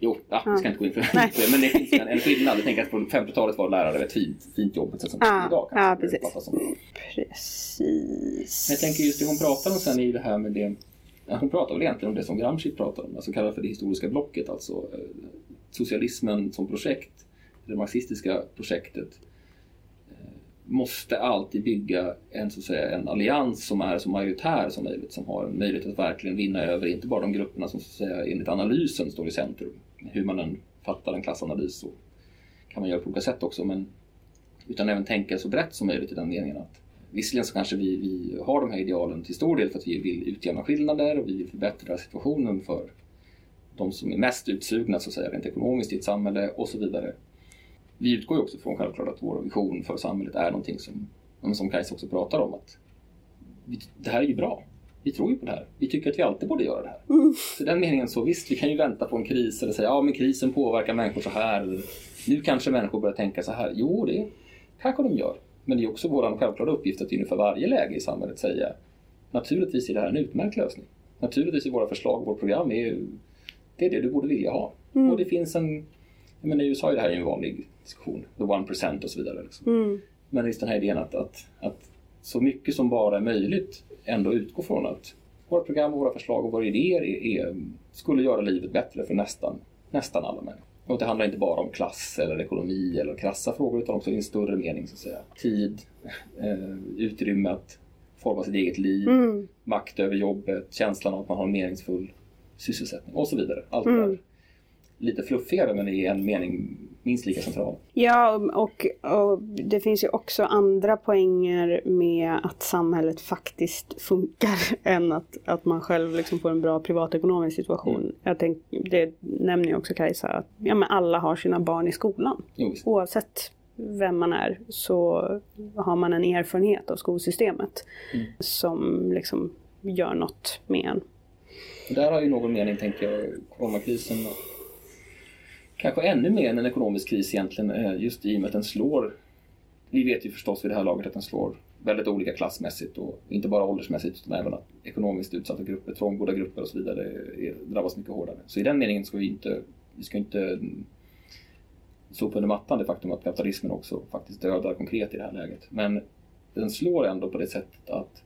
Jo, ja, jag ska inte gå in för Nej. men det finns en, en skillnad. Jag tänker att på 50-talet var lärare ett fint, fint jobb, som Ja, idag ja, kanske det precis. som. Precis. Jag tänker just det hon pratar om sen i det här med det Hon pratar väl egentligen om det som Gramsci pratar om, alltså kallar för det historiska blocket, alltså eh, socialismen som projekt, det marxistiska projektet måste alltid bygga en, så att säga, en allians som är så majoritär som möjligt, som har en möjlighet att verkligen vinna över inte bara de grupperna som så att säga, enligt analysen står i centrum. Hur man än fattar en klassanalys så kan man göra på olika sätt också, men utan även tänka så brett som möjligt i den meningen att Visserligen så kanske vi, vi har de här idealen till stor del för att vi vill utjämna skillnader och vi vill förbättra situationen för de som är mest utsugna så att säga rent ekonomiskt i ett samhälle och så vidare. Vi utgår ju också från självklart att vår vision för samhället är någonting som, som Kajsa också pratar om att det här är ju bra. Vi tror ju på det här. Vi tycker att vi alltid borde göra det här. Så i den meningen så visst, vi kan ju vänta på en kris eller säga ja men krisen påverkar människor så här. Eller, nu kanske människor börjar tänka så här. Jo, det kanske de gör. Men det är också vår självklara uppgift att inför varje läge i samhället säga naturligtvis är det här en utmärkt lösning. Naturligtvis är våra förslag och vårt program är, det är det du borde vilja ha. Och det finns en, jag menar i USA är det här en vanlig diskussion, the one percent och så vidare. Liksom. Mm. Men just den här idén att, att, att så mycket som bara är möjligt ändå utgå från att våra program våra förslag och våra idéer är, är, skulle göra livet bättre för nästan, nästan alla människor. Och det handlar inte bara om klass eller ekonomi eller krassa frågor utan också i en större mening så att säga. Tid, eh, utrymme att forma sitt eget liv, Mm. makt över jobbet, känslan av att man har en meningsfull sysselsättning och så vidare. Allt det Mm. där lite fluffigare men i en mening minst lika centralt. Ja, och, och det finns ju också andra poänger med att samhället faktiskt funkar än att, att man själv liksom får en bra privatekonomisk situation. Mm. Jag tänk, det nämner ju också Kajsa, att ja, men alla har sina barn i skolan. Visst. Oavsett vem man är så har man en erfarenhet av skolsystemet Mm. som liksom gör något med en. Där har ju någon mening, tänker jag, coronakrisen kanske ännu mer än en ekonomisk kris egentligen, eh, just i och med att den slår vi vet ju förstås vid det här laget att den slår väldigt olika klassmässigt och inte bara åldersmässigt utan även att ekonomiskt utsatta grupper, trångbodda grupper och så vidare är, drabbas mycket hårdare. Så i den meningen ska vi inte, vi ska inte sopa under mattan det faktum att kapitalismen också faktiskt dödar konkret i det här läget. Men den slår ändå på det sättet att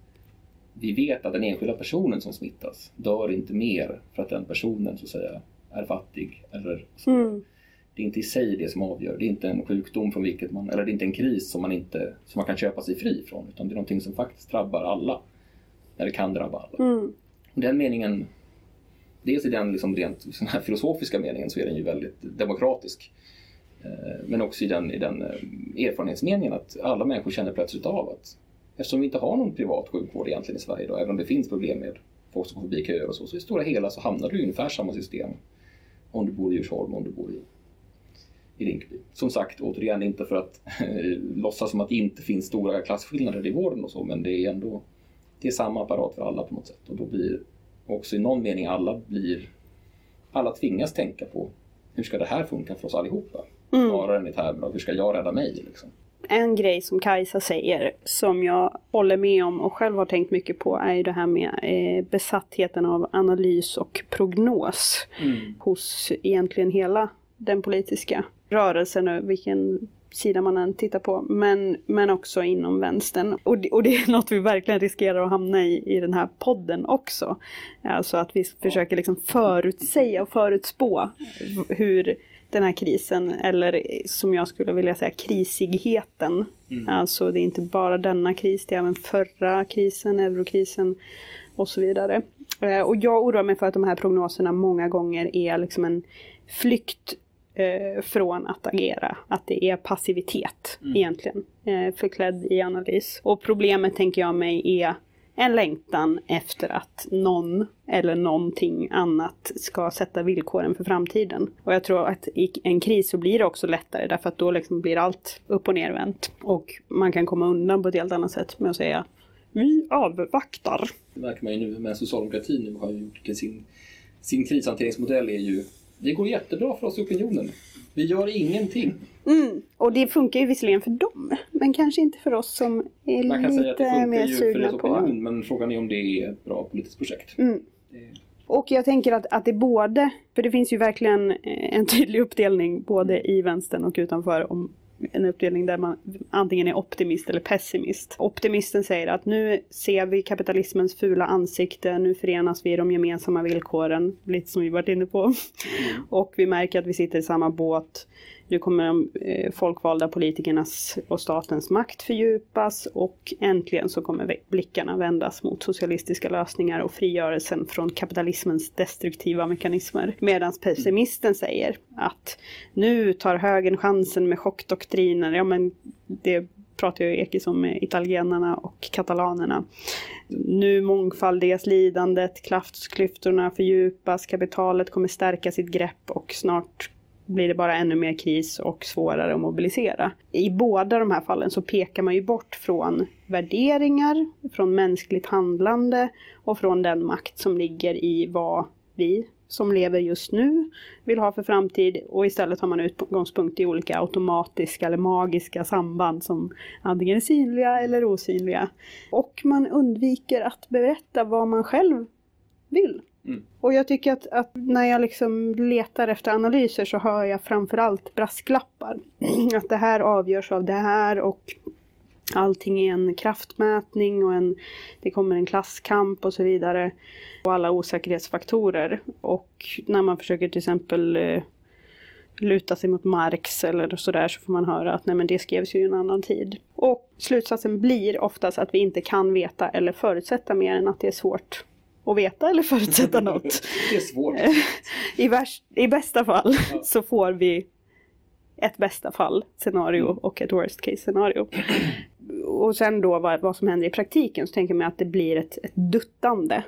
vi vet att den enskilda personen som smittas dör inte mer för att den personen så att säga är fattig eller så. Mm det är inte i sig det som avgör. Det är inte en sjukdom från vilket man, eller det är inte en kris som man, inte, som man kan köpa sig fri från. Utan det är någonting som faktiskt drabbar alla. Eller kan drabba alla. Mm. Den meningen, dels i den liksom rent sån här filosofiska meningen så är den ju väldigt demokratisk. Eh, men också i den, i den eh, erfarenhetsmeningen att alla människor känner plötsligt av att eftersom vi inte har någon privat sjukvård egentligen i Sverige då, även om det finns problem med folk som går förbi köer och så, så i stora hela så hamnar du i ungefär samma system om du bor i Djursholm, om du bor i i Rinkeby. Som sagt, återigen inte för att låtsas som att det inte finns stora klasskillnader i vården och så, men det är ändå det är samma apparat för alla på något sätt. Och då blir också i någon mening alla blir alla tvingas tänka på hur ska det här funka för oss allihopa? Mm. Snarare än i termer av hur ska jag rädda mig? Liksom. En grej som Kajsa säger som jag håller med om och själv har tänkt mycket på är ju det här med eh, besattheten av analys och prognos mm. hos egentligen hela den politiska rörelsen, vilken sida man än tittar på, men, men också inom vänstern. Och det, och det är något vi verkligen riskerar att hamna i i den här podden också. Alltså att vi försöker liksom förutsäga och förutspå hur den här krisen, eller som jag skulle vilja säga krisigheten. Mm. Alltså det är inte bara denna kris, det är även förra krisen, eurokrisen och så vidare. Eh, och jag oroar mig för att de här prognoserna många gånger är liksom en flykt eh, från att agera. Att det är passivitet mm. egentligen, eh, förklädd i analys. Och problemet tänker jag mig är en längtan efter att någon eller någonting annat ska sätta villkoren för framtiden. Och jag tror att i en kris så blir det också lättare därför att då liksom blir allt upp och nervänt. Och man kan komma undan på ett helt annat sätt med att säga vi avvaktar. Det märker man ju nu med socialdemokratin nu har gjort sin, sin krishanteringsmodell är ju det går jättebra för oss i opinionen. Vi gör ingenting. Mm, och det funkar ju visserligen för dem, men kanske inte för oss som är Man kan lite säga att det funkar mer ju sugna för deras på... opinion, men frågan är om det är ett bra politiskt projekt. Mm. Och jag tänker att, att det både, för det finns ju verkligen eh, en tydlig uppdelning både i vänstern och utanför om en uppdelning där man antingen är optimist eller pessimist. Optimisten säger att nu ser vi kapitalismens fula ansikte, nu förenas vi i de gemensamma villkoren, lite som vi varit inne på. Mm. Och vi märker att vi sitter i samma båt. Nu kommer de folkvalda politikernas och statens makt fördjupas och äntligen så kommer blickarna vändas mot socialistiska lösningar och frigörelsen från kapitalismens destruktiva mekanismer. Medan pessimisten säger att nu tar högern chansen med chockdoktriner. Ja men det pratar ju Ekis om med italienarna och katalanerna. Nu mångfaldigas lidandet, klassklyftorna fördjupas, kapitalet kommer stärka sitt grepp och snart blir det bara ännu mer kris och svårare att mobilisera. I båda de här fallen så pekar man ju bort från värderingar, från mänskligt handlande och från den makt som ligger i vad vi som lever just nu vill ha för framtid och istället har man utgångspunkt i olika automatiska eller magiska samband som antingen är synliga eller osynliga. Och man undviker att berätta vad man själv vill. Mm. Och jag tycker att, att, när jag liksom letar efter analyser så hör jag framförallt brasklappar. Att det här avgörs av det här och allting är en kraftmätning och en, det kommer en klasskamp och så vidare. Och alla osäkerhetsfaktorer. Och när man försöker till exempel eh, luta sig mot Marx eller sådär så får man höra att nej men det skrevs ju i en annan tid. Och slutsatsen blir oftast att vi inte kan veta eller förutsätta mer än att det är svårt att veta eller förutsätta något. det är svårt. I, värst, I bästa fall ja. så får vi ett bästa fall scenario mm. och ett worst case scenario. Och sen då vad, vad som händer i praktiken så tänker man att det blir ett, ett duttande.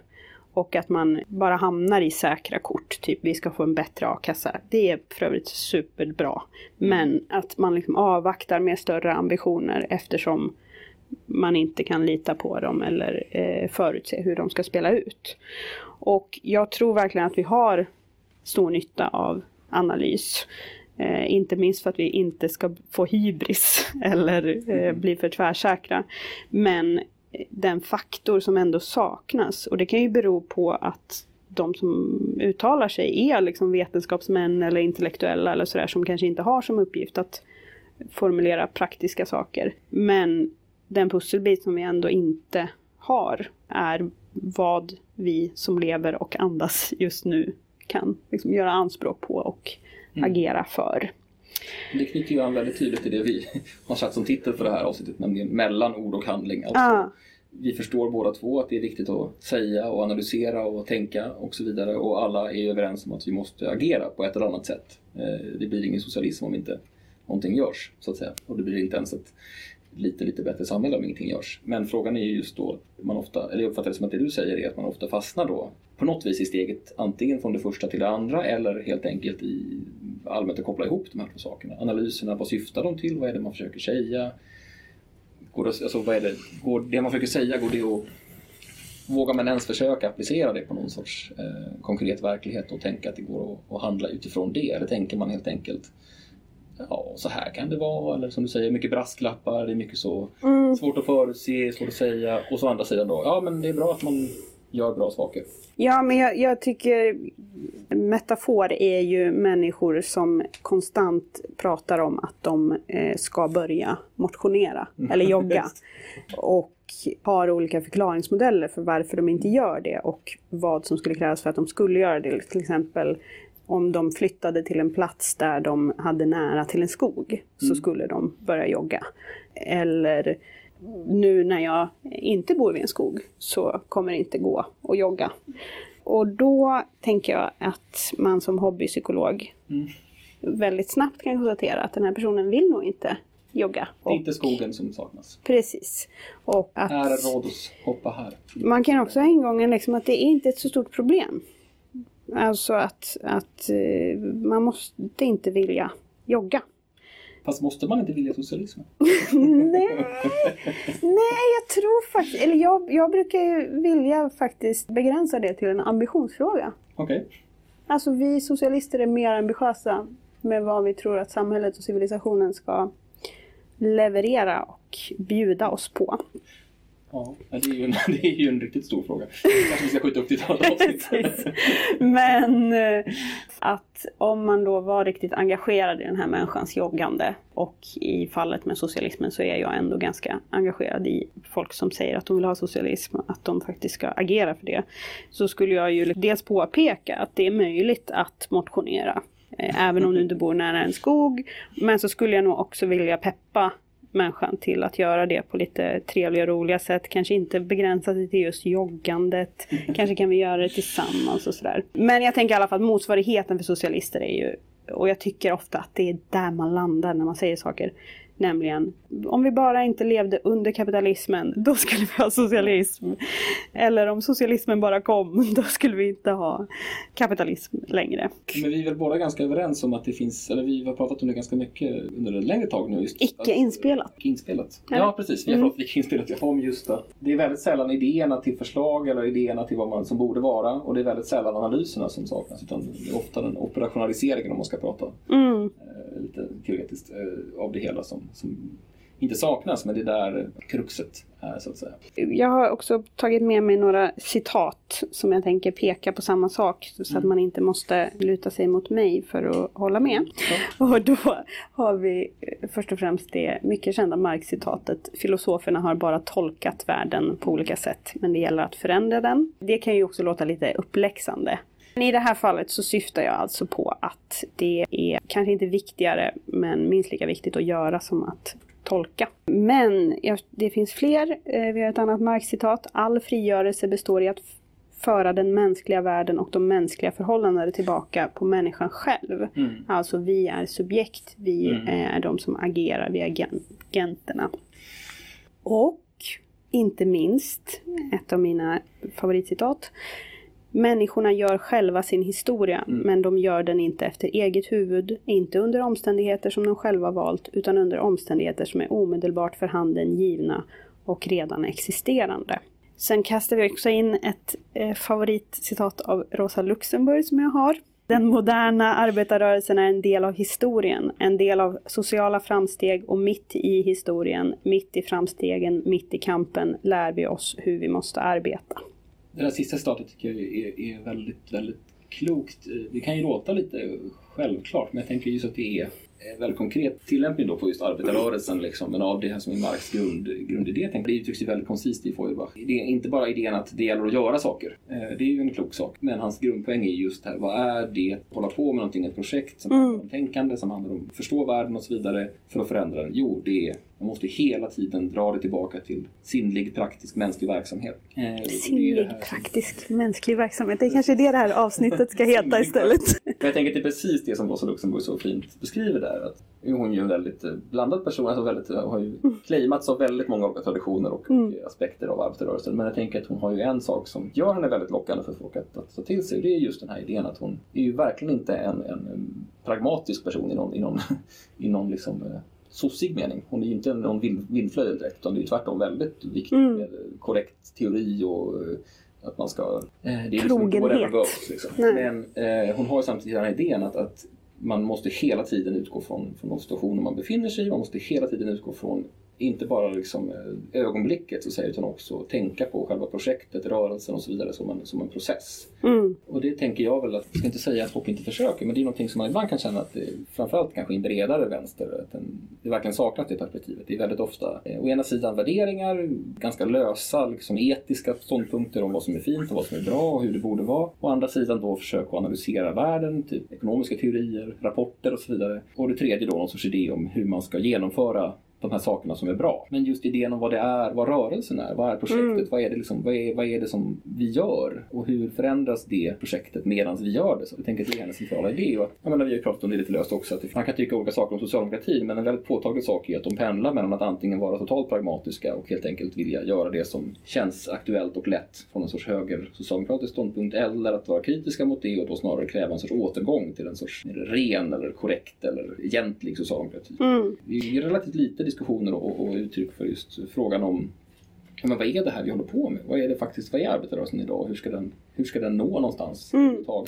Och att man bara hamnar i säkra kort, typ vi ska få en bättre a-kassa. Det är för övrigt superbra. Men att man liksom avvaktar med större ambitioner eftersom man inte kan lita på dem eller eh, förutse hur de ska spela ut. Och jag tror verkligen att vi har stor nytta av analys. Eh, inte minst för att vi inte ska få hybris eller eh, bli för tvärsäkra. Men eh, den faktor som ändå saknas och det kan ju bero på att de som uttalar sig är liksom vetenskapsmän eller intellektuella eller sådär som kanske inte har som uppgift att formulera praktiska saker. Men den pusselbit som vi ändå inte har är vad vi som lever och andas just nu kan liksom göra anspråk på och mm. agera för. Det knyter ju an väldigt tydligt till det vi har satt som titel för det här avsnittet, nämligen mellan ord och handling. Alltså, ah. Vi förstår båda två att det är viktigt att säga och analysera och tänka och så vidare och alla är överens om att vi måste agera på ett eller annat sätt. Eh, det blir ingen socialism om inte någonting görs, så att säga. Och det blir inte ens ett lite, lite bättre samhälle om ingenting görs. Men frågan är ju just då, man ofta, eller jag uppfattar det som att det du säger är att man ofta fastnar då på något vis i steget antingen från det första till det andra eller helt enkelt i allmänt att koppla ihop de här två sakerna. Analyserna, vad syftar de till? Vad är det man försöker säga? Går det, alltså, vad är det, går det man försöker säga, går det att Vågar man ens försöka applicera det på någon sorts eh, konkret verklighet och tänka att det går att, att handla utifrån det? Eller tänker man helt enkelt ja, så här kan det vara. Eller som du säger, mycket brasklappar, det är mycket så mm. svårt att förutse, svårt att säga. Och så andra sidan då, ja men det är bra att man gör bra saker. Ja, men jag, jag, tycker metafor är ju människor som konstant pratar om att de eh, ska börja motionera mm. eller jogga. och har olika förklaringsmodeller för varför de inte gör det och vad som skulle krävas för att de skulle göra det. Till exempel om de flyttade till en plats där de hade nära till en skog mm. så skulle de börja jogga. Eller nu när jag inte bor vid en skog så kommer det inte gå att jogga. Och då tänker jag att man som hobbypsykolog mm. väldigt snabbt kan konstatera att den här personen vill nog inte jogga. Det är inte skogen som saknas. Precis. Och att här är hoppa här. Man kan också ha ingången liksom att det är inte ett så stort problem. Alltså att, att eh, man måste inte vilja jogga. Fast måste man inte vilja socialism? nej, nej, jag tror faktiskt, eller jag, jag brukar ju vilja faktiskt begränsa det till en ambitionsfråga. Okej. Okay. Alltså vi socialister är mer ambitiösa med vad vi tror att samhället och civilisationen ska leverera och bjuda oss på. Ja, det är, ju en, det är ju en riktigt stor fråga. kanske vi ska skjuta upp till ett annat avsnitt. Men eh, att om man då var riktigt engagerad i den här människans joggande och i fallet med socialismen så är jag ändå ganska engagerad i folk som säger att de vill ha socialism, att de faktiskt ska agera för det. Så skulle jag ju dels påpeka att det är möjligt att motionera eh, även om du inte bor nära en skog. Men så skulle jag nog också vilja peppa människan till att göra det på lite trevliga och roliga sätt. Kanske inte begränsa sig till just joggandet. Kanske kan vi göra det tillsammans och sådär. Men jag tänker i alla fall att motsvarigheten för socialister är ju, och jag tycker ofta att det är där man landar när man säger saker. Nämligen, om vi bara inte levde under kapitalismen, då skulle vi ha socialism. Eller om socialismen bara kom, då skulle vi inte ha kapitalism längre. Men vi är väl båda ganska överens om att det finns, eller vi har pratat om det ganska mycket under ett längre tag nu. Just icke inspelat. Icke inspelat. Ja, ja precis. Vi har mm. pratat icke inspelat om just det. Det är väldigt sällan idéerna till förslag eller idéerna till vad man som borde vara. Och det är väldigt sällan analyserna som saknas. Utan det är ofta den operationaliseringen om man ska prata. Mm. Eh, lite teoretiskt eh, av det hela som, som inte saknas, men det är där kruxet är så att säga. Jag har också tagit med mig några citat som jag tänker peka på samma sak så mm. att man inte måste luta sig mot mig för att hålla med. Ja. Och då har vi eh, först och främst det mycket kända Marx-citatet Filosoferna har bara tolkat världen på olika sätt, men det gäller att förändra den. Det kan ju också låta lite uppläxande i det här fallet så syftar jag alltså på att det är kanske inte viktigare men minst lika viktigt att göra som att tolka. Men det finns fler. Eh, vi har ett annat Marx-citat. All frigörelse består i att föra den mänskliga världen och de mänskliga förhållandena tillbaka på människan själv. Mm. Alltså vi är subjekt, vi mm. är de som agerar, vi är agenterna. Och inte minst, ett av mina favoritcitat, Människorna gör själva sin historia, mm. men de gör den inte efter eget huvud, inte under omständigheter som de själva valt, utan under omständigheter som är omedelbart för handen givna och redan existerande. Sen kastar vi också in ett eh, favoritcitat av Rosa Luxemburg som jag har. Den moderna arbetarrörelsen är en del av historien, en del av sociala framsteg och mitt i historien, mitt i framstegen, mitt i kampen lär vi oss hur vi måste arbeta. Det där sista citatet tycker jag är, är väldigt, väldigt klokt. Det kan ju låta lite självklart, men jag tänker just att det är väldigt konkret tillämpning då på just arbetarrörelsen liksom, men av det här som är Marx grund, grundidé. Det uttrycks ju väldigt koncist i Feuerbach. Det är inte bara idén att det gäller att göra saker. Eh, det är ju en klok sak. Men hans grundpoäng är just här, vad är det att hålla på med någonting, ett projekt som handlar om tänkande, som handlar om att förstå världen och så vidare för att förändra den? Jo, det är man måste hela tiden dra det tillbaka till sinnlig, praktisk, mänsklig verksamhet. Eh, sinnlig, praktisk, mänsklig verksamhet. Det är kanske det det här avsnittet ska heta istället. jag tänker att det är precis det som Rosa Luxemburg så fint beskriver där. Att hon är ju en väldigt eh, blandad person, alltså väldigt, har ju mm. claimats av väldigt många olika traditioner och mm. aspekter av arbetarrörelsen. Men jag tänker att hon har ju en sak som gör henne väldigt lockande för folk att, att ta till sig. Det är just den här idén att hon är ju verkligen inte en, en pragmatisk person i någon, i någon, i någon liksom, eh, sossig mening. Hon är ju inte någon vindflöjel direkt utan det är tvärtom väldigt viktigt mm. med korrekt teori och eh, att man ska... Eh, det är liksom whatever goes. Liksom. Men eh, hon har ju samtidigt den här idén att, att man måste hela tiden utgå från, från de situationer man befinner sig i. Man måste hela tiden utgå från inte bara liksom eh, ögonblicket så säga, utan också tänka på själva projektet, rörelsen och så vidare som en, som en process. Mm. Och det tänker jag väl att, jag ska inte säga att folk inte försöker, men det är någonting som man ibland kan känna att det, framförallt kanske i en bredare vänster, att den, det verkligen saknas det perspektivet. Det är väldigt ofta eh, å ena sidan värderingar, ganska lösa liksom, etiska ståndpunkter om vad som är fint och vad som är bra och hur det borde vara. Å andra sidan då försök att analysera världen, typ ekonomiska teorier, rapporter och så vidare. Och det tredje då någon sorts idé om hur man ska genomföra de här sakerna som är bra. Men just idén om vad det är, vad rörelsen är, vad är projektet, mm. vad, är det liksom, vad, är, vad är det som vi gör och hur förändras det projektet medan vi gör det? Så jag tänker att det är en centrala idé. Och, jag menar, vi har ju pratat om det lite löst också, att man kan tycka olika saker om socialdemokratin men en väldigt påtaglig sak är att de pendlar mellan att antingen vara totalt pragmatiska och helt enkelt vilja göra det som känns aktuellt och lätt från en sorts höger socialdemokratisk ståndpunkt eller att vara kritiska mot det och då snarare kräva en sorts återgång till en sorts ren eller korrekt eller egentlig socialdemokrati. Mm. Vi är relativt lite diskussioner och, och uttryck för just frågan om men vad är det här vi håller på med? Vad är det faktiskt, vad är arbetarrörelsen idag? Hur ska den, hur ska den nå någonstans mm. liksom?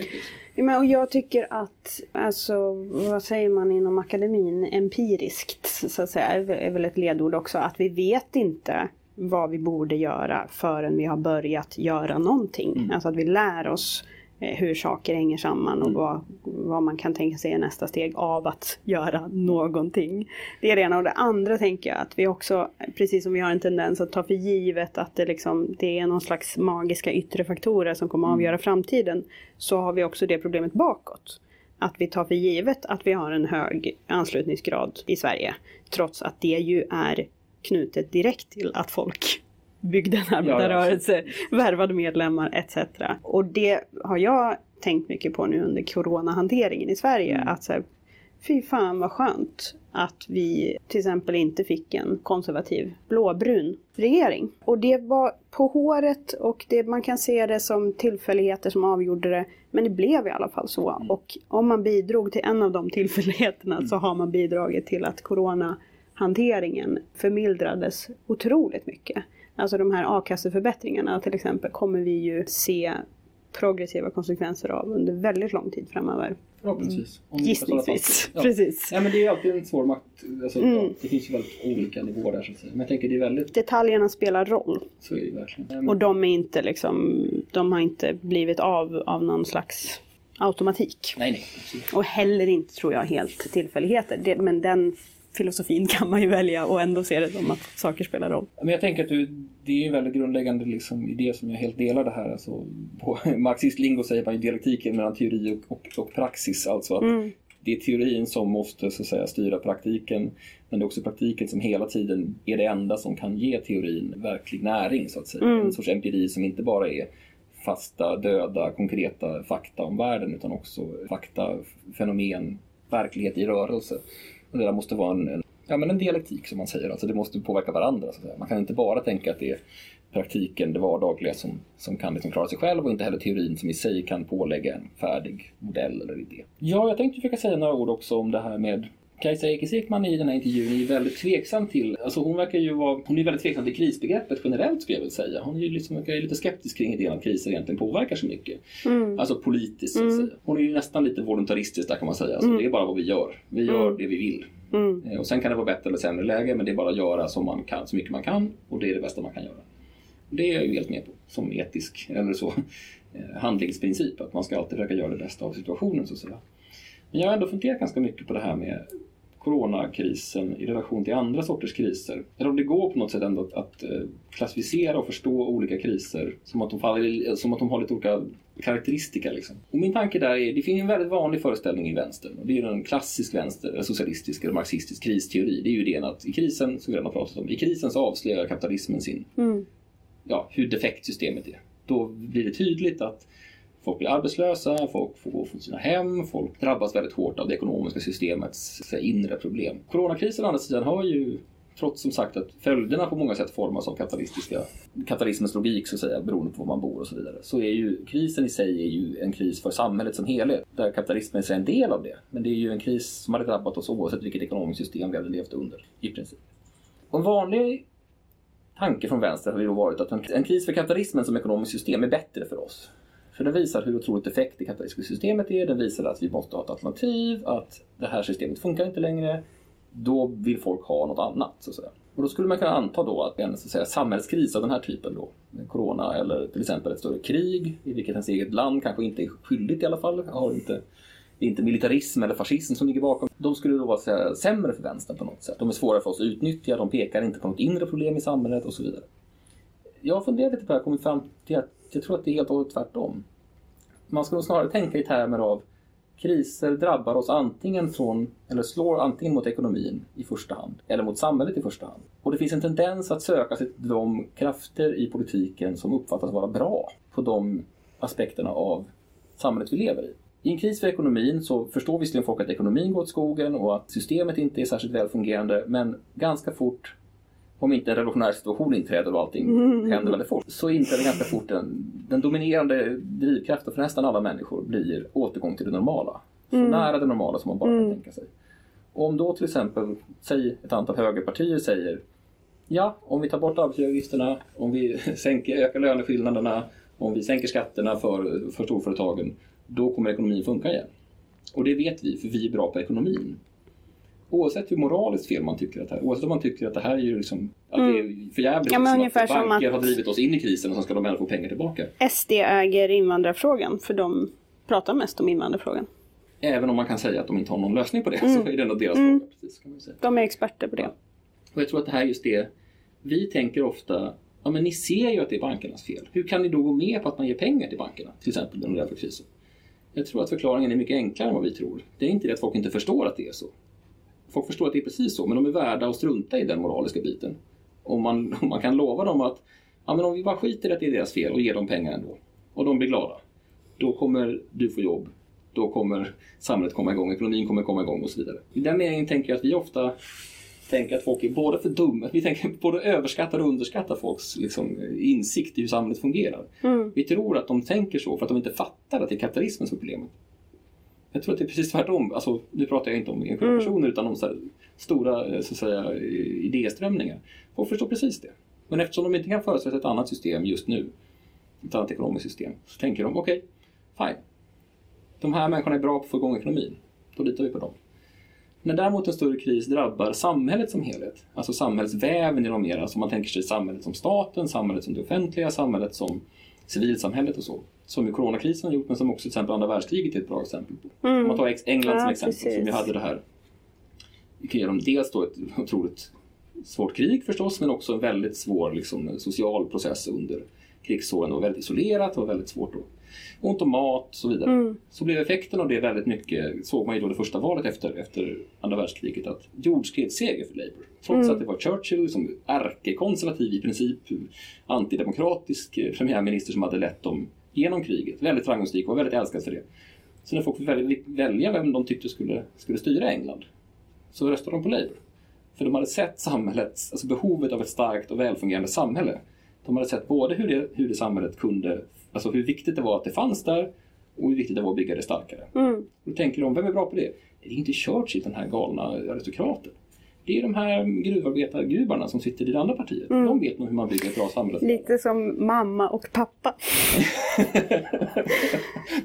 ja, men, och Jag tycker att, alltså, vad säger man inom akademin, empiriskt så att säga, är väl ett ledord också, att vi vet inte vad vi borde göra förrän vi har börjat göra någonting. Mm. Alltså att vi lär oss hur saker hänger samman och mm. vad, vad man kan tänka sig är nästa steg av att göra någonting. Det är det ena. Och det andra tänker jag att vi också, precis som vi har en tendens att ta för givet att det, liksom, det är någon slags magiska yttre faktorer som kommer att avgöra mm. framtiden, så har vi också det problemet bakåt. Att vi tar för givet att vi har en hög anslutningsgrad i Sverige, trots att det ju är knutet direkt till att folk byggde en arbetarrörelse, ja, ja. värvade medlemmar etc. Och det har jag tänkt mycket på nu under coronahanteringen i Sverige. Mm. Att så här, fy fan vad skönt att vi till exempel inte fick en konservativ blåbrun regering. Och det var på håret och det, man kan se det som tillfälligheter som avgjorde det. Men det blev i alla fall så. Mm. Och om man bidrog till en av de tillfälligheterna mm. så har man bidragit till att coronahanteringen förmildrades otroligt mycket. Alltså de här a-kasseförbättringarna till exempel kommer vi ju se progressiva konsekvenser av under väldigt lång tid framöver. Förhoppningsvis. Mm. Gissningsvis. Ja. Precis. Ja, men det är alltid en svår makt. Alltså, mm. Det finns ju väldigt olika nivåer där så att säga. Men jag tänker det är väldigt... Detaljerna spelar roll. Så är det verkligen. Och de är inte liksom, de har inte blivit av av någon slags automatik. Nej, nej. Och heller inte tror jag helt tillfälligheter. Det, men den filosofin kan man ju välja och ändå se det som att saker spelar roll. Men jag tänker att du, det är en väldigt grundläggande liksom, idé som jag helt delar det här. Alltså, på marxist-lingo säger man ju dialektiken mellan teori och, och, och praxis. Alltså att mm. det är teorin som måste så att säga, styra praktiken. Men det är också praktiken som hela tiden är det enda som kan ge teorin verklig näring. så att säga. Mm. En sorts empiri som inte bara är fasta, döda, konkreta fakta om världen utan också fakta, fenomen, verklighet i rörelse. Och det där måste vara en, en, ja, men en dialektik som man säger, alltså det måste påverka varandra. Så Man kan inte bara tänka att det är praktiken, det vardagliga som, som kan liksom klara sig själv och inte heller teorin som i sig kan pålägga en färdig modell eller idé. Ja, jag tänkte försöka säga några ord också om det här med Kajsa Ekis Ekman i den här intervjun är väldigt tveksam till, alltså hon verkar ju vara, hon är väldigt tveksam till krisbegreppet generellt skulle jag vilja säga. Hon är ju liksom, verkar ju lite skeptisk kring idén att kriser egentligen påverkar så mycket. Mm. Alltså politiskt så att säga. Hon är ju nästan lite voluntaristisk där kan man säga. Alltså, Det är bara vad vi gör. Vi gör det vi vill. Mm. Eh, Och sen kan det vara bättre eller sämre läge men det är bara att göra som man kan, så mycket man kan och det är det bästa man kan göra. Det är jag ju helt med på som etisk eller så eh, handlingsprincip att man ska alltid försöka göra det bästa av situationen så att säga. Men jag har ändå funderat ganska mycket på det här med coronakrisen i relation till andra sorters kriser. Eller om det går på något sätt ändå att, att eh, klassificera och förstå olika kriser som att de, faller, som att de har lite olika karaktäristika. Liksom. Och min tanke där är, det finns en väldigt vanlig föreställning i vänstern. Och det är en klassisk vänster, socialistisk eller marxistisk kristeori. Det är ju idén att i krisen, som vi redan har pratat om, i krisen så avslöjar kapitalismen sin, Mm. ja, hur defekt systemet är. Då blir det tydligt att Folk blir arbetslösa, folk får gå från sina hem, folk drabbas väldigt hårt av det ekonomiska systemets inre problem. Coronakrisen å andra sidan har ju, trots som sagt att följderna på många sätt formas av kapitalistiska, kapitalismens logik så att säga, beroende på var man bor och så vidare. Så är ju krisen i sig är ju en kris för samhället som helhet, där kapitalismen är en del av det. Men det är ju en kris som hade drabbat oss oavsett vilket ekonomiskt system vi hade levt under, i princip. Och en vanlig tanke från vänster har ju då varit att en kris för kapitalismen som ekonomiskt system är bättre för oss. För den visar hur otroligt effekt det kapitalistiska systemet är. Den visar att vi måste ha ett alternativ, att det här systemet funkar inte längre. Då vill folk ha något annat. Så att säga. Och då skulle man kunna anta då att en så att säga, samhällskris av den här typen då, corona eller till exempel ett större krig i vilket ens eget land kanske inte är skyldigt i alla fall, har inte det är inte militarism eller fascism som ligger bakom. De skulle då vara så här, sämre för vänstern på något sätt. De är svårare för oss att utnyttja, de pekar inte på något inre problem i samhället och så vidare. Jag har funderat lite på det här och kommit fram till att jag tror att det är helt och hållet tvärtom. Man ska nog snarare tänka i termer av kriser drabbar oss antingen från, eller slår antingen mot ekonomin i första hand, eller mot samhället i första hand. Och det finns en tendens att söka sig till de krafter i politiken som uppfattas vara bra på de aspekterna av samhället vi lever i. I en kris för ekonomin så förstår visserligen folk att ekonomin går åt skogen och att systemet inte är särskilt välfungerande, men ganska fort om inte en revolutionär situation inträder och allting händer väldigt fort, så inträder ganska fort den, den dominerande drivkraften för nästan alla människor blir återgång till det normala. Så nära det normala som man bara kan tänka sig. Om då till exempel, säg ett antal högerpartier säger Ja, om vi tar bort arbetsgivaravgifterna, om vi sänker, ökar löneskillnaderna, om vi sänker skatterna för, för storföretagen, då kommer ekonomin funka igen. Och det vet vi, för vi är bra på ekonomin. Oavsett hur moraliskt fel man tycker att det här oavsett om man tycker att det här är ju liksom, att det är för jävligt Ja, men liksom, att banker att- har drivit oss in i krisen och sen ska de ändå få pengar tillbaka. SD äger invandrarfrågan för de pratar mest om invandrarfrågan. Även om man kan säga att de inte har någon lösning på det, så är det ändå deras fråga. Precis, kan man säga. De är experter på det. Och jag tror att det här är just det, vi tänker ofta, ja men ni ser ju att det är bankernas fel. Hur kan ni då gå med på att man ger pengar till bankerna, till exempel under den här krisen? Jag tror att förklaringen är mycket enklare än vad vi tror. Det är inte det att folk inte förstår att det är så. Folk förstår att det är precis så, men de är värda att strunta i den moraliska biten. Om man, om man kan lova dem att ja, men om vi bara skiter i att det är deras fel och ger dem pengar ändå, och de blir glada, då kommer du få jobb, då kommer samhället komma igång, ekonomin kommer komma igång och så vidare. I den meningen tänker jag att vi ofta tänker att folk är både för dumma, vi tänker både överskattar och underskattar folks liksom, insikt i hur samhället fungerar. Vi tror att de tänker så för att de inte fattar att det är kapitalismen som är problemet. Jag tror att det är precis tvärtom. Alltså, nu pratar jag inte om enskilda personer utan om så stora eh, så att säga, idéströmningar. Folk förstår precis det. Men eftersom de inte kan föreställa sig ett annat system just nu, ett annat ekonomiskt system, så tänker de okej, fine. De här människorna är bra på att få igång ekonomin. Då litar vi på dem. När däremot en större kris drabbar samhället som helhet, alltså samhällsväven i de mera, alltså man tänker sig samhället som staten, samhället som det offentliga, samhället som civilsamhället och så. Som ju coronakrisen har gjort, men som också till exempel andra världskriget är ett bra exempel på. Om man tar Ex- England som Ja, exempel, som precis. ju hade det här genom dels då ett otroligt svårt krig förstås, men också en väldigt svår liksom, social process under krigsåren. Det var väldigt isolerat, var väldigt svårt att ont om mat och så vidare. Så blev effekten av det väldigt mycket, såg man ju då det första valet efter, efter andra världskriget, att jordskredsseger för Labour. Trots att det var Churchill som ärkekonservativ i princip, antidemokratisk eh, premiärminister som hade lett dem genom kriget. Väldigt framgångsrik och väldigt älskad för det. Så när folk fick välja, välja vem de tyckte skulle, skulle styra England så röstade de på Labour. För de hade sett samhällets, alltså behovet av ett starkt och välfungerande samhälle. De hade sett både hur det, hur det samhället kunde, alltså hur viktigt det var att det fanns där Och hur viktigt det var att bygga det starkare. Mm. Då tänker de, vem är bra på det? Det är inte Churchill, den här galna aristokraten. Det är de här gruvarbetargubarna som sitter i det andra partiet. De vet nog hur man bygger ett bra samhälle. Lite som mamma och pappa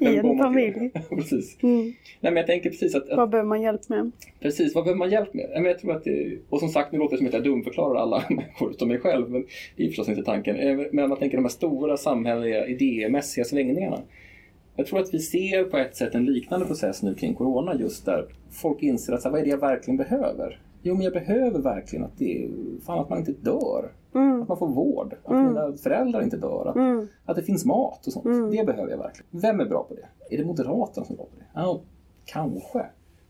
i en familj. precis. Mm. Nej men jag tänker precis att, att Vad behöver man hjälp med? Precis, vad behöver man hjälp med? Men Jag tror att det, och som sagt, nu låter det som att jag dumförklarar alla människor utom mig själv, men det är förstås inte tanken. Eh, Men man tänker de här stora samhälleliga idémässiga svängningarna. Jag tror att vi ser på ett sätt en liknande process nu kring Corona just där folk inser att så här, vad är det jag verkligen behöver? Jo, men jag behöver verkligen att, det, fan, att man inte dör. Mm. Att man får vård. Att mina föräldrar inte dör. Att, Mm. att det finns mat och sånt. Det behöver jag verkligen. Vem är bra på det? Är det Moderaterna som är bra på det? Ja, kanske.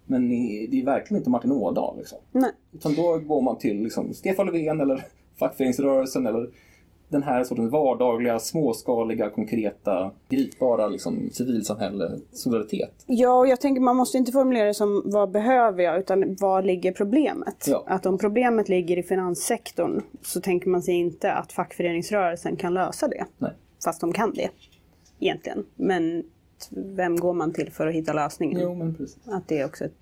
Men det är verkligen inte Martin Ådahl. Liksom. Nej. Utan då går man till liksom, Stefan Löfven eller fackföreningsrörelsen eller den här sortens vardagliga, småskaliga, konkreta, gripbara liksom, civilsamhälle, solidaritet. Ja, och jag tänker man måste inte formulera det som vad behöver jag, utan var ligger problemet? Ja. Att om problemet ligger i finanssektorn så tänker man sig inte att fackföreningsrörelsen kan lösa det. Nej. Fast de kan det, egentligen. Men vem går man till för att hitta lösningen? Jo, men precis. Att det är också ett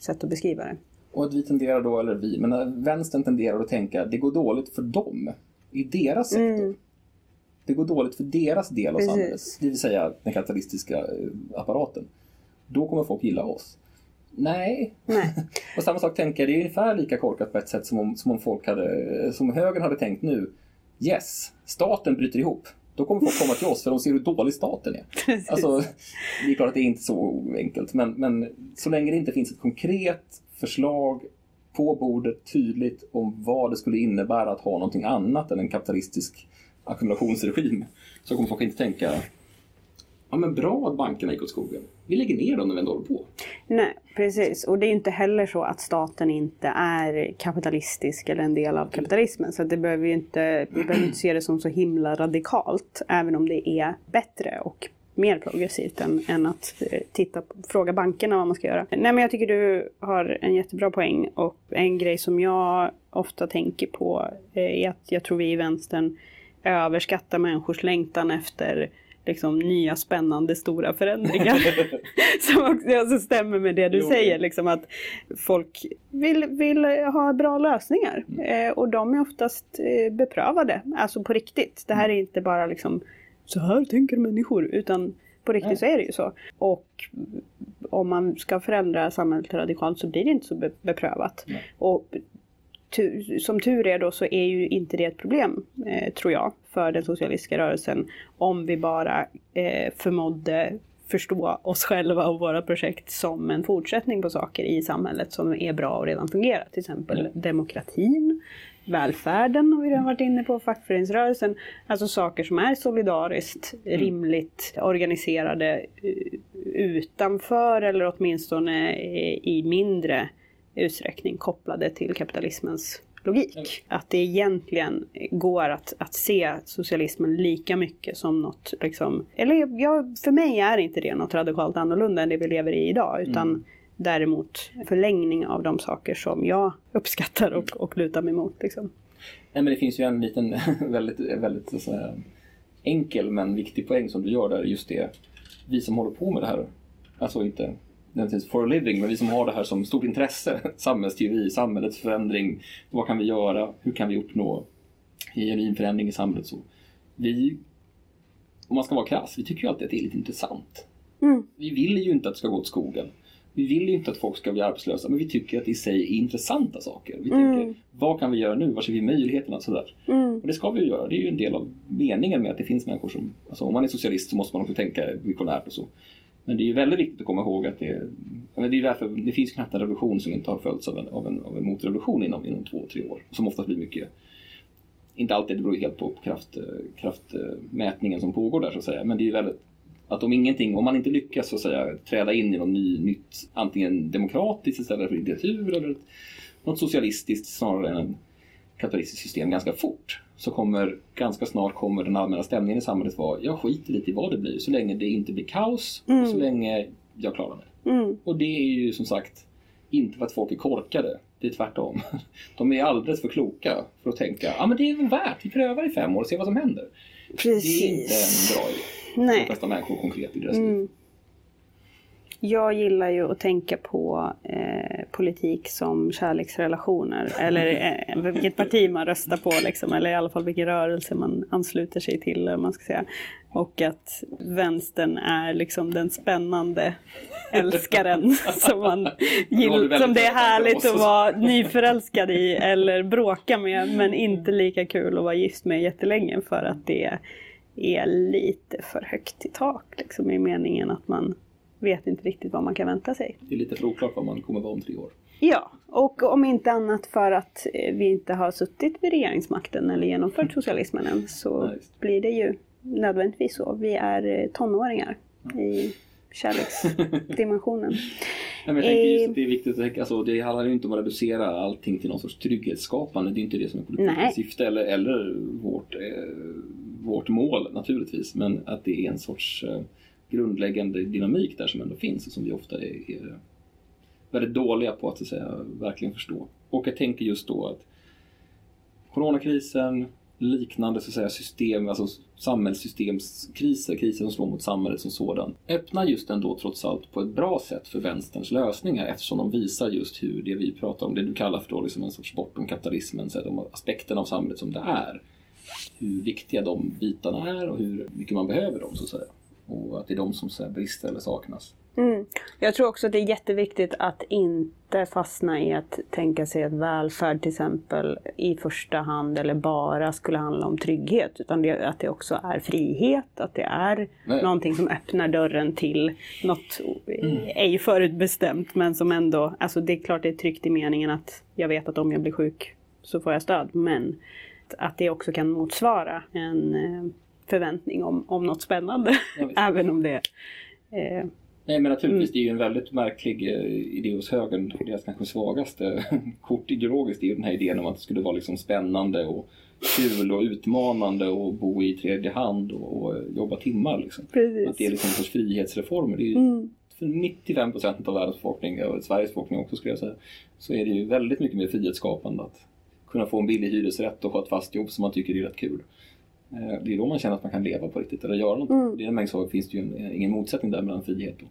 sätt att beskriva det. Och att vi tenderar då, eller vi, men vänstern tenderar att tänka att det går dåligt för dem, i deras sektor. Det går dåligt för deras del av Precis. samhället, det vill säga den kapitalistiska eh, apparaten. Då kommer folk gilla oss. Nej. Nej. och samma sak tänker jag, det är ungefär lika korkat på ett sätt som om, som om folk hade, som högern hade tänkt nu. Yes, staten bryter ihop. Då kommer folk komma till oss för de ser hur dålig staten är. Alltså, det är klart att det är inte så enkelt, men, men så länge det inte finns ett konkret förslag på bordet tydligt om vad det skulle innebära att ha någonting annat än en kapitalistisk ackumulationsregim så kommer folk inte tänka Ja men bra att bankerna gick åt skogen. Vi lägger ner dem när vi ändå håller på. Nej, precis. Och det är ju inte heller så att staten inte är kapitalistisk eller en del av kapitalismen. Så det behöver vi, inte, vi behöver inte se det som så himla radikalt. Även om det är bättre och mer progressivt än, än att eh, titta på, fråga bankerna vad man ska göra. Nej men jag tycker du har en jättebra poäng. Och en grej som jag ofta tänker på eh, är att jag tror vi i vänstern överskattar människors längtan efter liksom nya spännande stora förändringar. som också alltså stämmer med det du Jo. säger. Liksom att folk vill, vill ha bra lösningar. Eh, och de är oftast eh, beprövade. Alltså på riktigt. Det här är inte bara liksom så här tänker människor. Utan på riktigt så är det ju så. Och om man ska förändra samhället radikalt så blir det inte så be- beprövat. Nej. Och som tur är då så är ju inte det ett problem, eh, tror jag, för den socialistiska rörelsen. Om vi bara eh, förmådde förstå oss själva och våra projekt som en fortsättning på saker i samhället som är bra och redan fungerar. Till exempel Ja. demokratin, välfärden har vi redan varit inne på, fackföreningsrörelsen. Alltså saker som är solidariskt, rimligt organiserade utanför eller åtminstone i mindre utsträckning kopplade till kapitalismens logik. Att det egentligen går att, att se socialismen lika mycket som något, liksom, eller ja, för mig är inte det något radikalt annorlunda än det vi lever i idag, utan däremot förlängning av de saker som jag uppskattar och, och lutar mig mot. Liksom. Nej, men det finns ju en liten väldigt, väldigt här, enkel men viktig poäng som du gör där. Just det, vi som håller på med det här, alltså inte nödvändigtvis for a living, men vi som har det här som stort intresse, samhällsteori, samhällets förändring, vad kan vi göra, hur kan vi uppnå genuin förändring i samhället? Så vi, om man ska vara krass, vi tycker ju alltid att det är lite intressant. Mm. Vi vill ju inte att det ska gå åt skogen. Vi vill ju inte att folk ska bli arbetslösa, men vi tycker att det i sig är intressanta saker. Vi tänker, vad kan vi göra nu? Var ser vi möjligheterna? Sådär. Mm. Och det ska vi ju göra. Det är ju en del av meningen med att det finns människor som... Alltså om man är socialist så måste man också tänka visionärt och så. Men det är ju väldigt viktigt att komma ihåg att det... men Det är därför det finns knappt en revolution som inte har följts av en, av en, av en motrevolution inom, inom två, tre år. Som oftast blir mycket... Inte alltid, det beror ju helt på kraft, kraftmätningen som pågår där så att säga. Men det är ju väldigt... Att om ingenting, om man inte lyckas så att säga träda in i något ny, nytt, antingen demokratiskt istället för diktatur eller ett, något socialistiskt snarare än en kapitalistiskt system ganska fort så kommer ganska snart kommer den allmänna stämningen i samhället vara jag skiter lite i vad det blir så länge det inte blir kaos och så länge jag klarar mig. Mm. Och det är ju som sagt inte för att folk är korkade. Det är tvärtom. De är alldeles för kloka för att tänka ja men det är väl värt, vi prövar i fem år och ser vad som händer. Det är inte en Precis. bra idé. Nej. flesta människor konkret i deras liv. Mm. Jag gillar ju att tänka på eh, politik som kärleksrelationer. Eller eh, vilket parti man röstar på liksom. Eller i alla fall vilken rörelse man ansluter sig till. Man ska säga. Och att vänstern är liksom den spännande älskaren som, man gillar, som det är härligt att vara nyförälskad i eller bråka med men inte lika kul att vara gift med jättelänge för att det är lite för högt i tak liksom i meningen att man vet inte riktigt vad man kan vänta sig. Det är lite för oklart vad man kommer vara om tre år. Ja, och om inte annat för att eh, vi inte har suttit vid regeringsmakten eller genomfört socialismen än så just. blir det ju nödvändigtvis så. Vi är eh, tonåringar i kärleksdimensionen. Nej, men jag tänker just Eh. att det är viktigt att tänka, alltså, det handlar ju inte om att reducera allting till någon sorts trygghetsskapande. Det är inte det som är politikens syfte eller, eller vårt, eh, vårt mål naturligtvis. Men att det är en sorts eh, grundläggande dynamik där som ändå finns och som vi ofta är, är väldigt dåliga på att, så att säga, verkligen förstå. Och jag tänker just då att coronakrisen, liknande så att säga, system, alltså samhällssystemskriser, kriser som slår mot samhället som sådan, öppnar just ändå trots allt på ett bra sätt för vänsterns lösningar eftersom de visar just hur det vi pratar om, det du kallar för då liksom en sorts bortom kapitalismen, så här, de aspekterna av samhället som det är, hur viktiga de bitarna är och hur mycket man behöver dem så att säga. Och att det är de som så brister eller saknas. Mm. Jag tror också att det är jätteviktigt att inte fastna i att tänka sig att välfärd till exempel i första hand eller bara skulle handla om trygghet. Utan det, att det också är frihet, att det är Nej. någonting som öppnar dörren till något mm. ej förutbestämt men som ändå, alltså det är klart det är tryggt i meningen att jag vet att om jag blir sjuk så får jag stöd. Men att det också kan motsvara en eh, förväntning om, om något spännande. Även om det eh, Nej men naturligtvis, det är ju en väldigt märklig eh, idé hos högern. Deras kanske svagaste kort ideologiskt är ju den här idén om att det skulle vara liksom spännande och kul och utmanande och bo i tredje hand och, och jobba timmar. Liksom. Att det är liksom sorts frihetsreformer. Det är ju Mm. för 95 procent av världens befolkning, och Sveriges befolkning också skulle jag säga, så är det ju väldigt mycket mer frihetsskapande att kunna få en billig hyresrätt och ha ett fast jobb som man tycker är rätt kul. Eh, Det är då man känner att man kan leva på riktigt eller göra något. Mm. Det är en mängd saker finns det ju en, ingen motsättning där mellan frihet och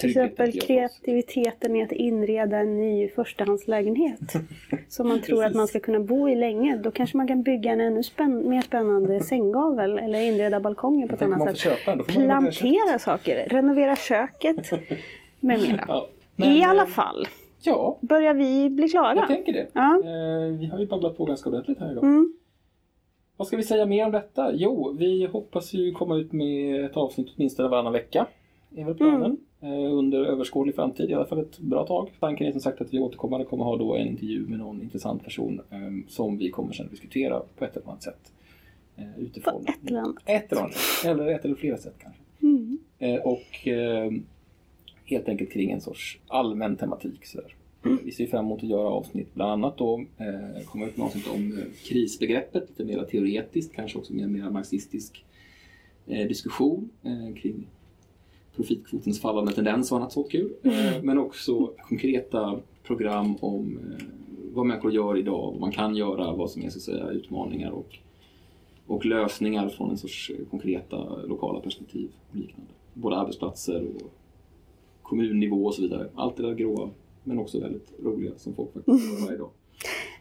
Till exempel kreativiteten i att inreda en ny förstahandslägenhet. som man tror att man ska kunna bo i länge. Då kanske man kan bygga en ännu spänn- mer spännande sänggavel eller inreda balkongen på ett annat sätt. Plantera saker, renovera köket med mera. Ja. I Men, alla eh, fall, Ja, börjar vi bli jag klara? tänker det. Ja. Eh, Vi har ju babblat på ganska ordentligt här idag. Mm. Vad ska vi säga mer om detta? Jo, vi hoppas ju komma ut med ett avsnitt åtminstone varannan vecka. är väl planen. Mm. Eh, Under överskådlig framtid, i alla fall ett bra tag. Tanken är som sagt att vi återkommande kommer ha då en intervju med någon intressant person eh, som vi kommer sedan diskutera på ett eller annat sätt. Eh, På utifrån ett eller annat. ett eller annat. Eller ett eller flera sätt kanske. Mm. Eh, och eh, helt enkelt kring en sorts allmän tematik. Sådär. Eh, Vi ser fram emot att göra avsnitt bland annat då eh, komma ut med avsnitt om eh, krisbegreppet, lite mer teoretiskt, kanske också med en mer marxistisk eh, diskussion eh, kring profitkvotens fallande tendens och annat så kul. Eh, men också konkreta program om eh, vad människor gör idag, vad man kan göra, vad som är så säga utmaningar och, och lösningar från en sorts konkreta lokala perspektiv och liknande. Både arbetsplatser och kommunnivå och så vidare. Allt det där gråa men också väldigt roliga som folk faktiskt gör varje dag.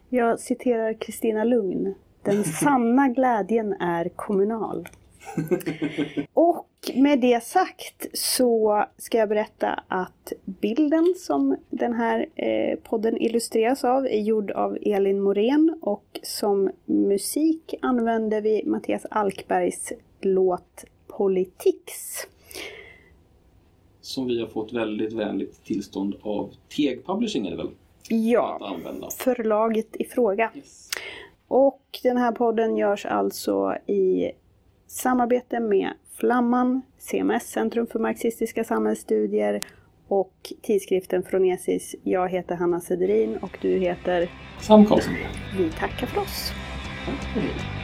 Jag citerar Kristina Lugn. Den sanna glädjen är kommunal. Och med det sagt så ska jag berätta att bilden som den här eh, podden illustreras av är gjord av Elin Morén och som musik använder vi Mattias Alkbergs låt Politics. Som vi har fått väldigt vänligt tillstånd av Teg Publishing är det väl? Att Ja, använda. förlaget i fråga. Yes. Och den här podden görs alltså i samarbete med Flamman, CMS, Centrum för marxistiska samhällsstudier och tidskriften Fronesis. Jag heter Hanna Sederin och du heter Sam Karlsson. Vi tackar för oss. Tack för.